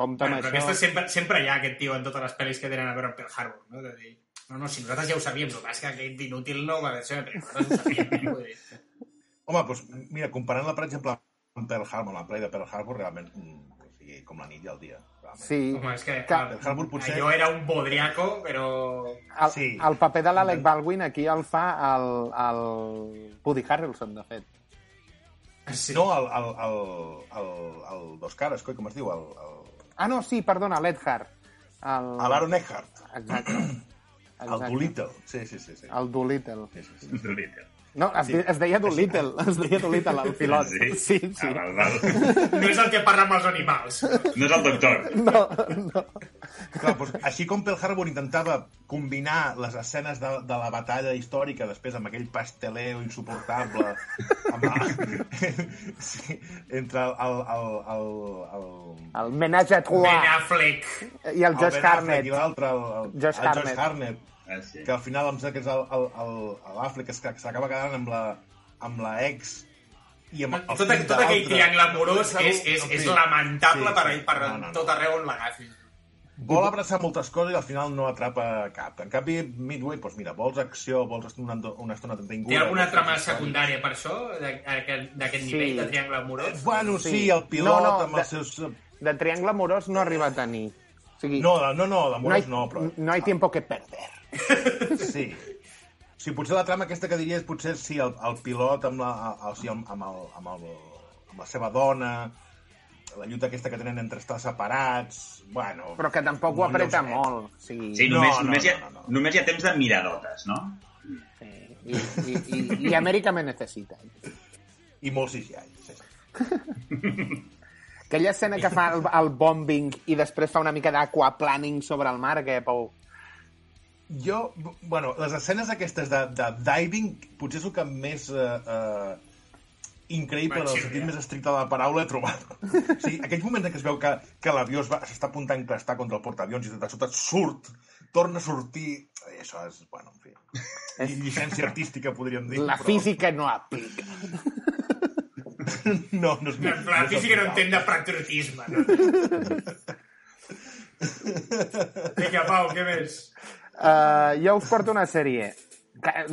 compte Bueno, amb però això. aquesta sempre, sempre hi ha aquest tio en totes les pel·lis que tenen a veure amb Pearl Harbor, no? De dir, no, no, si nosaltres ja ho sabíem, el que passa és que aquest inútil no va ser, però nosaltres ho sabíem. eh? Home, doncs, mira, comparant-la, per exemple, amb Pearl Harbor, la play de Pearl Harbor, realment, mm, o sigui, com la nit i el dia. Realment. Sí, Home, és que, Que- Pearl Harbor potser- allò era un bodriaco, però... el, Sí. el paper de l'Alec Baldwin aquí el fa el, el Woody Harrelson, de fet. Sí. No, el, el, el, el, el Dos Cares, coi, com es diu? El, el, Ah, no, sí, perdona, l'Edhard. El... L'Aaron Eckhart, Exacte. el Exacte. Doolittle. Sí, sí, sí. sí. El Doolittle. sí, sí, sí. No, es, Sí. es deia Doolittle, es deia Doolittle, el pilot. Sí? Sí, sí. Ah, val, val. No és el que parla amb els animals. No és el doctor. No, no. Clar, doncs, així com Pearl Harbor intentava combinar les escenes de, de la batalla històrica després amb aquell pasteleo insuportable amb la, sí, entre el, el, el, el, el, El menatge a Ben trois. Affleck. I el Josh Ben Harnett. i l'altre, el, el, Josh el Hartnett. Josh Harnett, Ah, sí. que al final em sembla que és l'Affleck que s'acaba quedant amb la, amb la ex i amb el Tot, fill tot aquell triangle amorós és, és, és lamentable Sí, per, sí. per No, no, no. tot arreu on l'agafis. Vol abraçar moltes coses i al final no atrapa cap. En canvi, Midway, doncs mira, vols acció, vols una, una estona entretinguda... Té alguna trama secundària per això, d'aquest d'aquest Sí. nivell de triangle amorós? Bueno, sí, Sí. el pilot No, no, amb els de- seus... De triangle amorós no arriba a tenir. O sigui, No, no, no, no, d'amorós hay, no, però... no hay tiempo que perder. Sí. Sí, potser la trama aquesta que diria és potser sí, el, el pilot amb la, el, sí, amb, amb, el, amb, el, amb la seva dona... la lluita aquesta que tenen entre estar separats... Bueno, Però que tampoc ho apreta lleugeret. molt. O sigui, Sí, No, només, no, només, hi ha, no, no, no. només hi ha temps de miradotes, no? sí. I, i, i, I Amèrica me necessita. I molt CGI. Sí, sí. Aquella escena que fa el, el bombing i després fa una mica d'aquaplaning sobre el mar, que, Pau? Jo, bueno, les escenes aquestes de, de diving potser és el que més eh, eh, increïble, en el sentit ja. més estricte de la paraula, he trobat. o sigui, aquells moments en què es veu que, que l'avió s'està a punt d'enclastar contra el portaavions i de sota surt, torna a sortir... eh, Això és, bueno, en fi... Llicència artística, podríem dir. La però física no aplica. No, no és... La, la és física no entén de patriotisme, no? Vinga, Pau, què més? Uh, jo us porto una sèrie.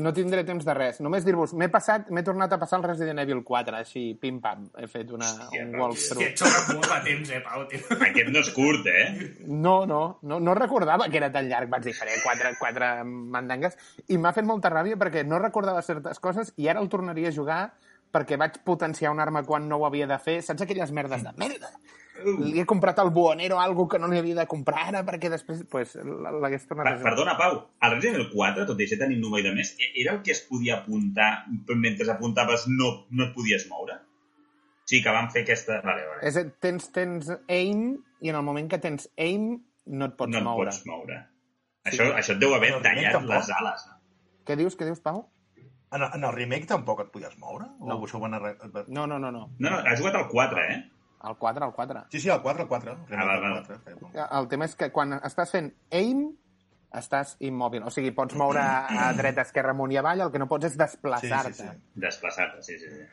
No tindré temps de res. Només dir-vos, m'he passat, m'he tornat a passar el Resident Evil 4, així, pim-pam. He fet una, Hòstia, un Hòstia, walkthrough. et sobra molt de temps, eh, Pau, tio. Aquest no és curt, eh? No, no, no, no recordava que era tan llarg. Vaig dir, faré quatre, quatre mandangues. I m'ha fet molta ràbia perquè no recordava certes coses i ara el tornaria a jugar perquè vaig potenciar una arma quan no ho havia de fer. Saps aquelles merdes de merda? Li he comprat al buonero algo que no li havia de comprar ara perquè després pues, l'hagués tornat Per, perdona, Pau, el Resident Evil 4, tot i ser tan innova i de més, e- era el que es podia apuntar mentre apuntaves no, no et podies moure? Sí, que van fer aquesta... Vale, vale. És, tens, tens aim i en el moment que tens aim no et pots no et moure. pots moure. Això, això et deu haver tallat tampoc. les ales. Què dius, què dius, Pau? En, el- en el remake tampoc et podies moure? No. O això ho van arre... No, no, no, no. No, no, has jugat al 4, eh? El 4, el 4. Sí, sí, el 4, el 4. El remake Ah, val, del val. 4, eh, El tema és que quan estàs fent aim, estàs immòbil. O sigui, pots moure a dreta, esquerra, amunt i avall, el que no pots és desplaçar-te. Sí, sí, sí. Desplaçar-te, sí, sí, sí.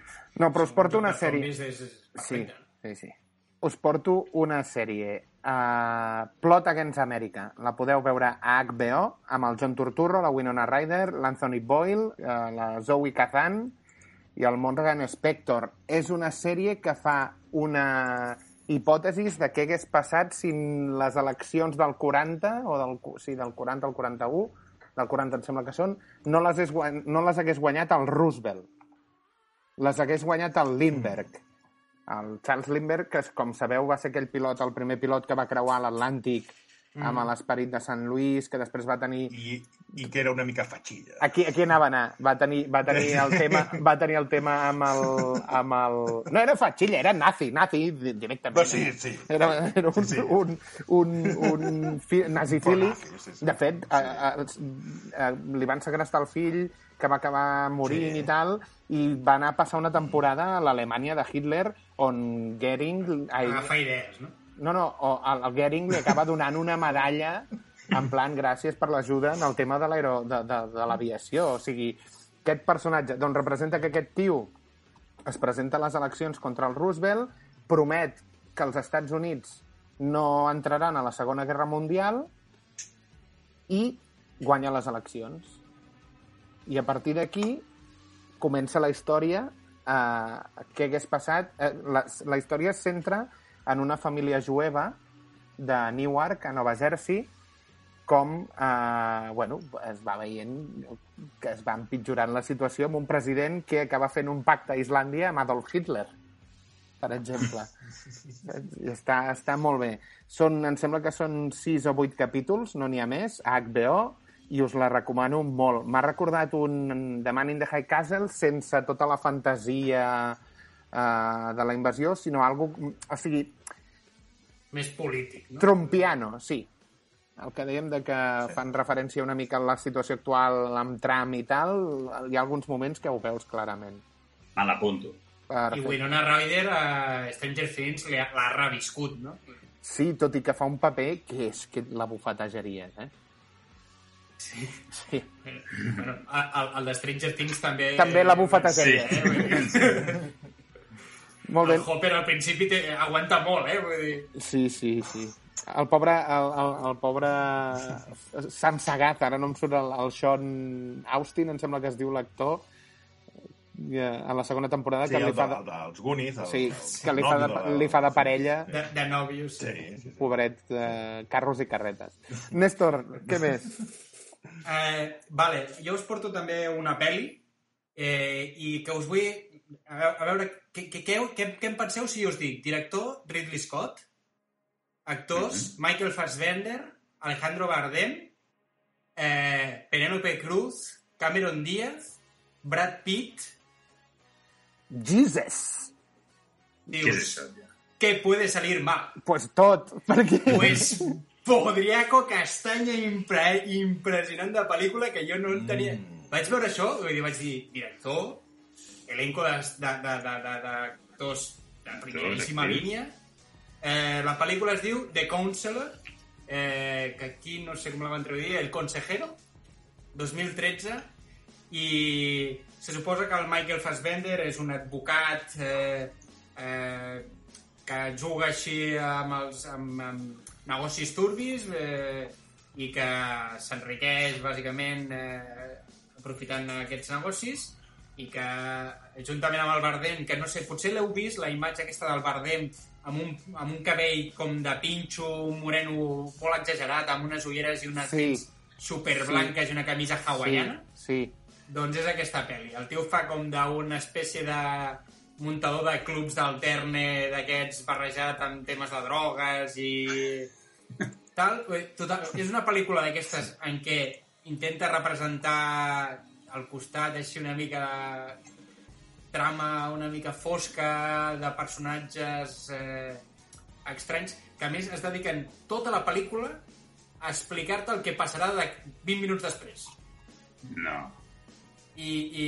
No, però us porto una sèrie... Sí, sí, sí. Us porto una sèrie. Uh, Plot Against America. La podeu veure a HBO amb el John Turturro, la Winona Ryder, l'Anthony Boyle, uh, la Zoe Kazan i el Morgan Spector. És una sèrie que fa una hipòtesis de què hagués passat si les eleccions del 40, o del, sí, del 40 al 41, del 40 em sembla que són, no les, guany, no les hagués guanyat el Roosevelt. Les hagués guanyat el Lindbergh. El Charles Lindbergh, que com sabeu va ser aquell pilot, el primer pilot que va creuar l'Atlàntic amb l'esperit de Sant Lluís, que després va tenir... I, I que era una mica fatxilla. Aquí, aquí anava a anar. Va tenir, va tenir el tema, va tenir el tema amb el, amb el... No era fatxilla, era nazi, nazi di- directament. Però sí, sí. Era, era un, Sí, sí. un, un, un fi, nazifili. Nazi, sí, sí. De fet, a, a, a, li van segrestar el fill, que va acabar morint Sí. i tal, i va anar a passar una temporada a l'Alemanya de Hitler, on Goering... Ai, Agafar idees, no? No, no, o el, el Goering li acaba donant una medalla en plan, gràcies per l'ajuda en el tema de l'aviació. O sigui, aquest personatge, doncs representa que aquest tio es presenta a les eleccions contra el Roosevelt, promet que els Estats Units no entraran a la Segona Guerra Mundial i guanya les eleccions. I a partir d'aquí comença la història eh, què hagués passat. Eh, la, la història es centra en una família jueva de Newark, a Nova Jersey, com eh, bueno, es va veient que es va empitjorant la situació amb un president que acaba fent un pacte a Islàndia amb Adolf Hitler, per exemple. I està, està molt bé. Són, em sembla que són sis o vuit capítols, no n'hi ha més, a HBO, i us la recomano molt. M'ha recordat un The Man in the High Castle sense tota la fantasia eh, de la invasió, sinó algo, o sigui, Més polític, no? trumpiano, sí. El que dèiem de que fan referència una mica a la situació actual amb Trump i tal, hi ha alguns moments que ho veus clarament. Me l'apunto. I. Winona Ryder a Stranger Things li ha- l'ha reviscut, no? Sí, tot i que fa un paper que és que la bufetejaria, eh? Sí. Sí. Bueno, el, el de Stranger Things també... També la bufetejaria. Sí. Eh? Molt bé. El Hopper al principi té, aguanta molt, eh? Vull dir... Sí, sí, sí. El pobre, el, el, el pobre Sam Sagat, ara no em surt el, el Sean Austin, em sembla que es diu l'actor, eh, a la segona temporada, Sí, que el, li fa de, de, el dels Goonies. El, sí, el, que li fa de, li fa de parella, De, de nòvios. Sí, sí, sí. pobret, eh, carros i carretes. Néstor, què més? Eh, vale, jo us porto també una pel·li eh, i que us vull a veure, a veure què, què, què, què, en penseu si us dic? Director, Ridley Scott. Actors, Michael Fassbender, Alejandro Bardem, eh, Penélope Cruz, Cameron Díaz, Brad Pitt. Jesus! Dius, què puede salir mal? Pues tot, perquè... Pues Podriaco Castanya impre impressionant de pel·lícula que jo no en tenia... Vaig veure això i vaig dir, director, elenco d'actors de, de, de, de, de primeríssima línia. Eh, la pel·lícula es diu The Counselor, eh, que aquí no sé com la van traduir, El Consejero, 2013, i se suposa que el Michael Fassbender és un advocat eh, eh, que juga així amb, els, amb, amb negocis turbis eh, i que s'enriqueix bàsicament eh, aprofitant aquests negocis i que juntament amb el Bardem, que no sé, potser l'heu vist, la imatge aquesta del Bardem amb un, amb un cabell com de pinxo, un moreno molt exagerat, amb unes ulleres i unes Sí. dents superblanques i una camisa hawaiana. Sí, Doncs és aquesta pel·li. El tio fa com d'una espècie de muntador de clubs d'alterne d'aquests barrejat amb temes de drogues i tal. Total, és una pel·lícula d'aquestes en què intenta representar al costat així una mica de trama una mica fosca de personatges eh, estranys que a més es dediquen tota la pel·lícula a explicar-te el que passarà de 20 minuts després No. i, i,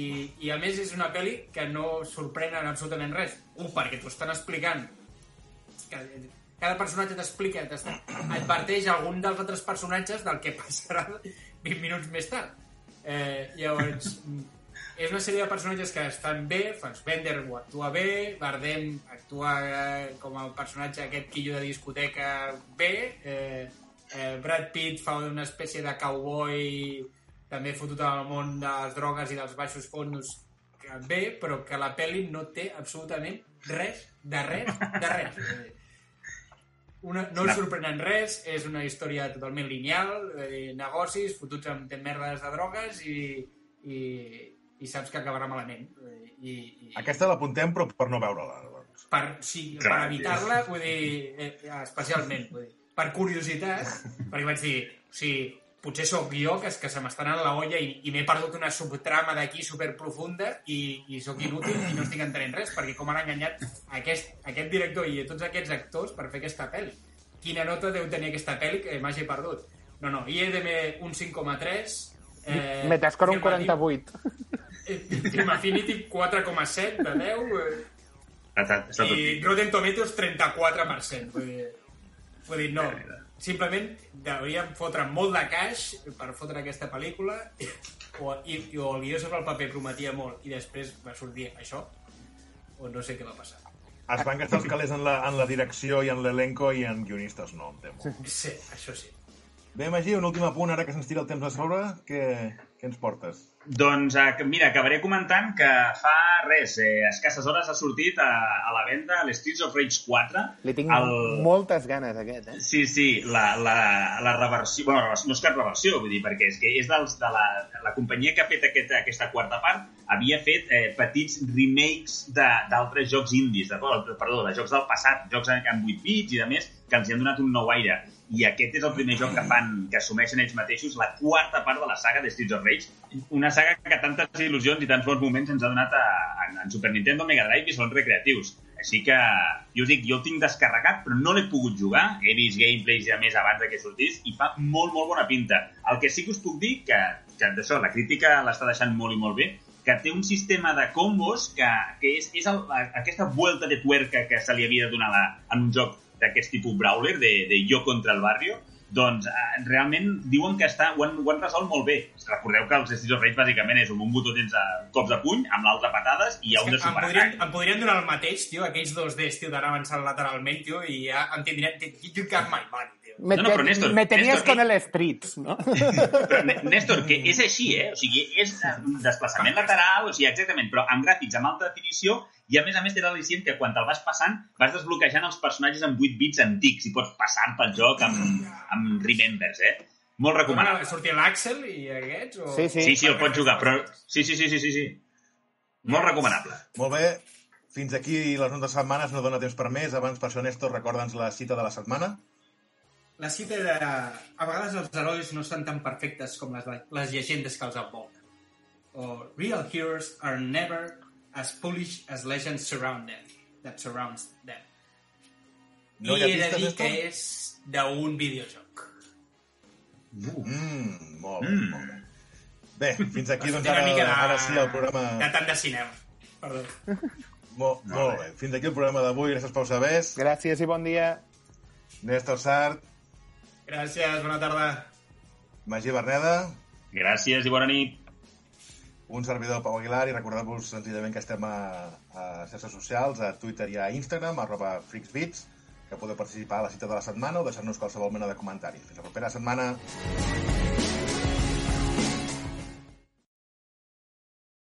i, i a més és una pel·li que no sorprèn en absolutament res. Un, perquè t'ho estan explicant. Que cada personatge t'explica, adverteix algun dels altres personatges del que passarà 20 minuts més tard. Eh, llavors, és una sèrie de personatges que estan bé, Fassbender ho actua bé, Bardem actua eh, com a personatge aquest quillo de discoteca bé, eh, eh, Brad Pitt fa una espècie de cowboy també fotut al món de les drogues i dels baixos fondos bé, però que la pel·li no té absolutament res, de res, de res. Una, no us sorprenen res, és una història totalment lineal, eh, negocis, fotuts amb merdes de drogues i, i, i saps que acabarà malament. Eh, I, i Aquesta l'apuntem, però per no veure-la. Doncs. per, sí, Clar, per evitar-la, vull dir, eh, especialment, vull dir, per curiositat, perquè vaig dir, o sigui, potser sóc jo que, és que se m'està anant la olla i, i m'he perdut una subtrama d'aquí superprofunda i, i sóc inútil i no estic entenent res, perquè com han enganyat aquest, aquest director i tots aquests actors per fer aquesta pel·li. Quina nota deu tenir aquesta pel·li que m'hagi perdut? No, no, IEDM un 5,3... Eh, Metascore un Film 48. eh, Film Affinity 4,7 de 10... Eh, i. Rotten Tomatoes 34%. Vull dir, vull dir no. Simplement hauríem fotre molt de cash per fotre aquesta pel·lícula o, i, i, o el guió sobre el paper prometia molt i després va sortir això o no sé què va passar. Es van gastar els calés en la, en la direcció i en l'elenco i en guionistes no, em temo. Sí, això sí. Bé, Magí, un últim apunt, ara que se'ns tira el temps a sobre, què, què ens portes? Doncs, eh, mira, acabaré comentant que fa res, eh, escasses hores ha sortit a, a la venda l'Streets of Rage 4. Li tinc el... moltes ganes, aquest, eh? Sí, sí, la, la, la reversió... Bueno, no és cap reversió, vull dir, perquè és que és dels, de la, la companyia que ha fet aquest, aquesta quarta part havia fet eh, petits remakes de- d'altres jocs indis, de, perdó, de jocs del passat, jocs en, en 8 bits i de més, que els hi han donat un nou aire. I aquest és el primer joc que fan, que assumeixen ells mateixos, la quarta part de la saga de Streets of Rage, una saga que tantes il·lusions i tants bons moments ens ha donat a, a, en Super Nintendo, Mega Drive i són recreatius. Així que, jo us dic, jo el tinc descarregat, però no l'he pogut jugar. He vist gameplays ja més abans que sortís i fa molt, molt bona pinta. El que sí que us puc dir, que, que d'això, la crítica l'està deixant molt i molt bé, que té un sistema de combos que, que és, és el, aquesta vuelta de tuerca que se li havia de donar la, en un joc d'aquest tipus brawler, de, de jo contra el barrio, doncs eh, realment diuen que està, ho, han, ho han resolt molt bé. Recordeu que els of Rage bàsicament és amb un botó tens eh, cops de puny, amb l'altre patades i hi ha un de em, podrien, superatac. em podrien donar el mateix, tio, aquells dos Ds, tio, d'anar avançant lateralment, tio, i ja em tindrien... You got my money, tio. Me, No, no, però Néstor, me tenías Néstor, con eh. el Streets, no? Però, Néstor, que és així, eh? O sigui, és eh, un desplaçament lateral, o sigui, exactament, però amb gràfics amb alta definició i a més a més té l'al·licient que quan te'l vas passant vas desbloquejant els personatges amb 8 bits antics i pots passar pel joc amb, amb remembers, eh? Molt Com recomanable. sortia l'Àxel i aquests? O... Sí, sí. Sí, sí, el pots jugar, però... Sí, sí, sí, sí, sí, sí. Molt recomanable. Molt bé. Fins aquí les nostres setmanes, no dona temps per més. Abans, per això, Néstor, recorda'ns la cita de la setmana. La cita de... A vegades els herois no són tan perfectes com les, les llegendes que els envolten. O real heroes are never as foolish as legends surround them, that surrounds them. No I hi ha he de dir que és d'un videojoc. Mm, molt bé, Mm. molt bé. Bé, fins aquí, doncs, ara, de... ara sí, el programa... De tant de cinema. Perdó. Molt, molt bé. Fins aquí el programa d'avui. Gràcies, Pau Sabés. Gràcies i bon dia. Néstor Sart, Gràcies, bona tarda. Magí Berneda, Gràcies i bona nit. Un servidor Pau Aguilar i recordar-vos senzillament que estem a, a xarxes socials, a Twitter i a Instagram, arroba freaksbeats, que podeu participar a la cita de la setmana o deixar-nos qualsevol mena de comentari. Fins la propera setmana.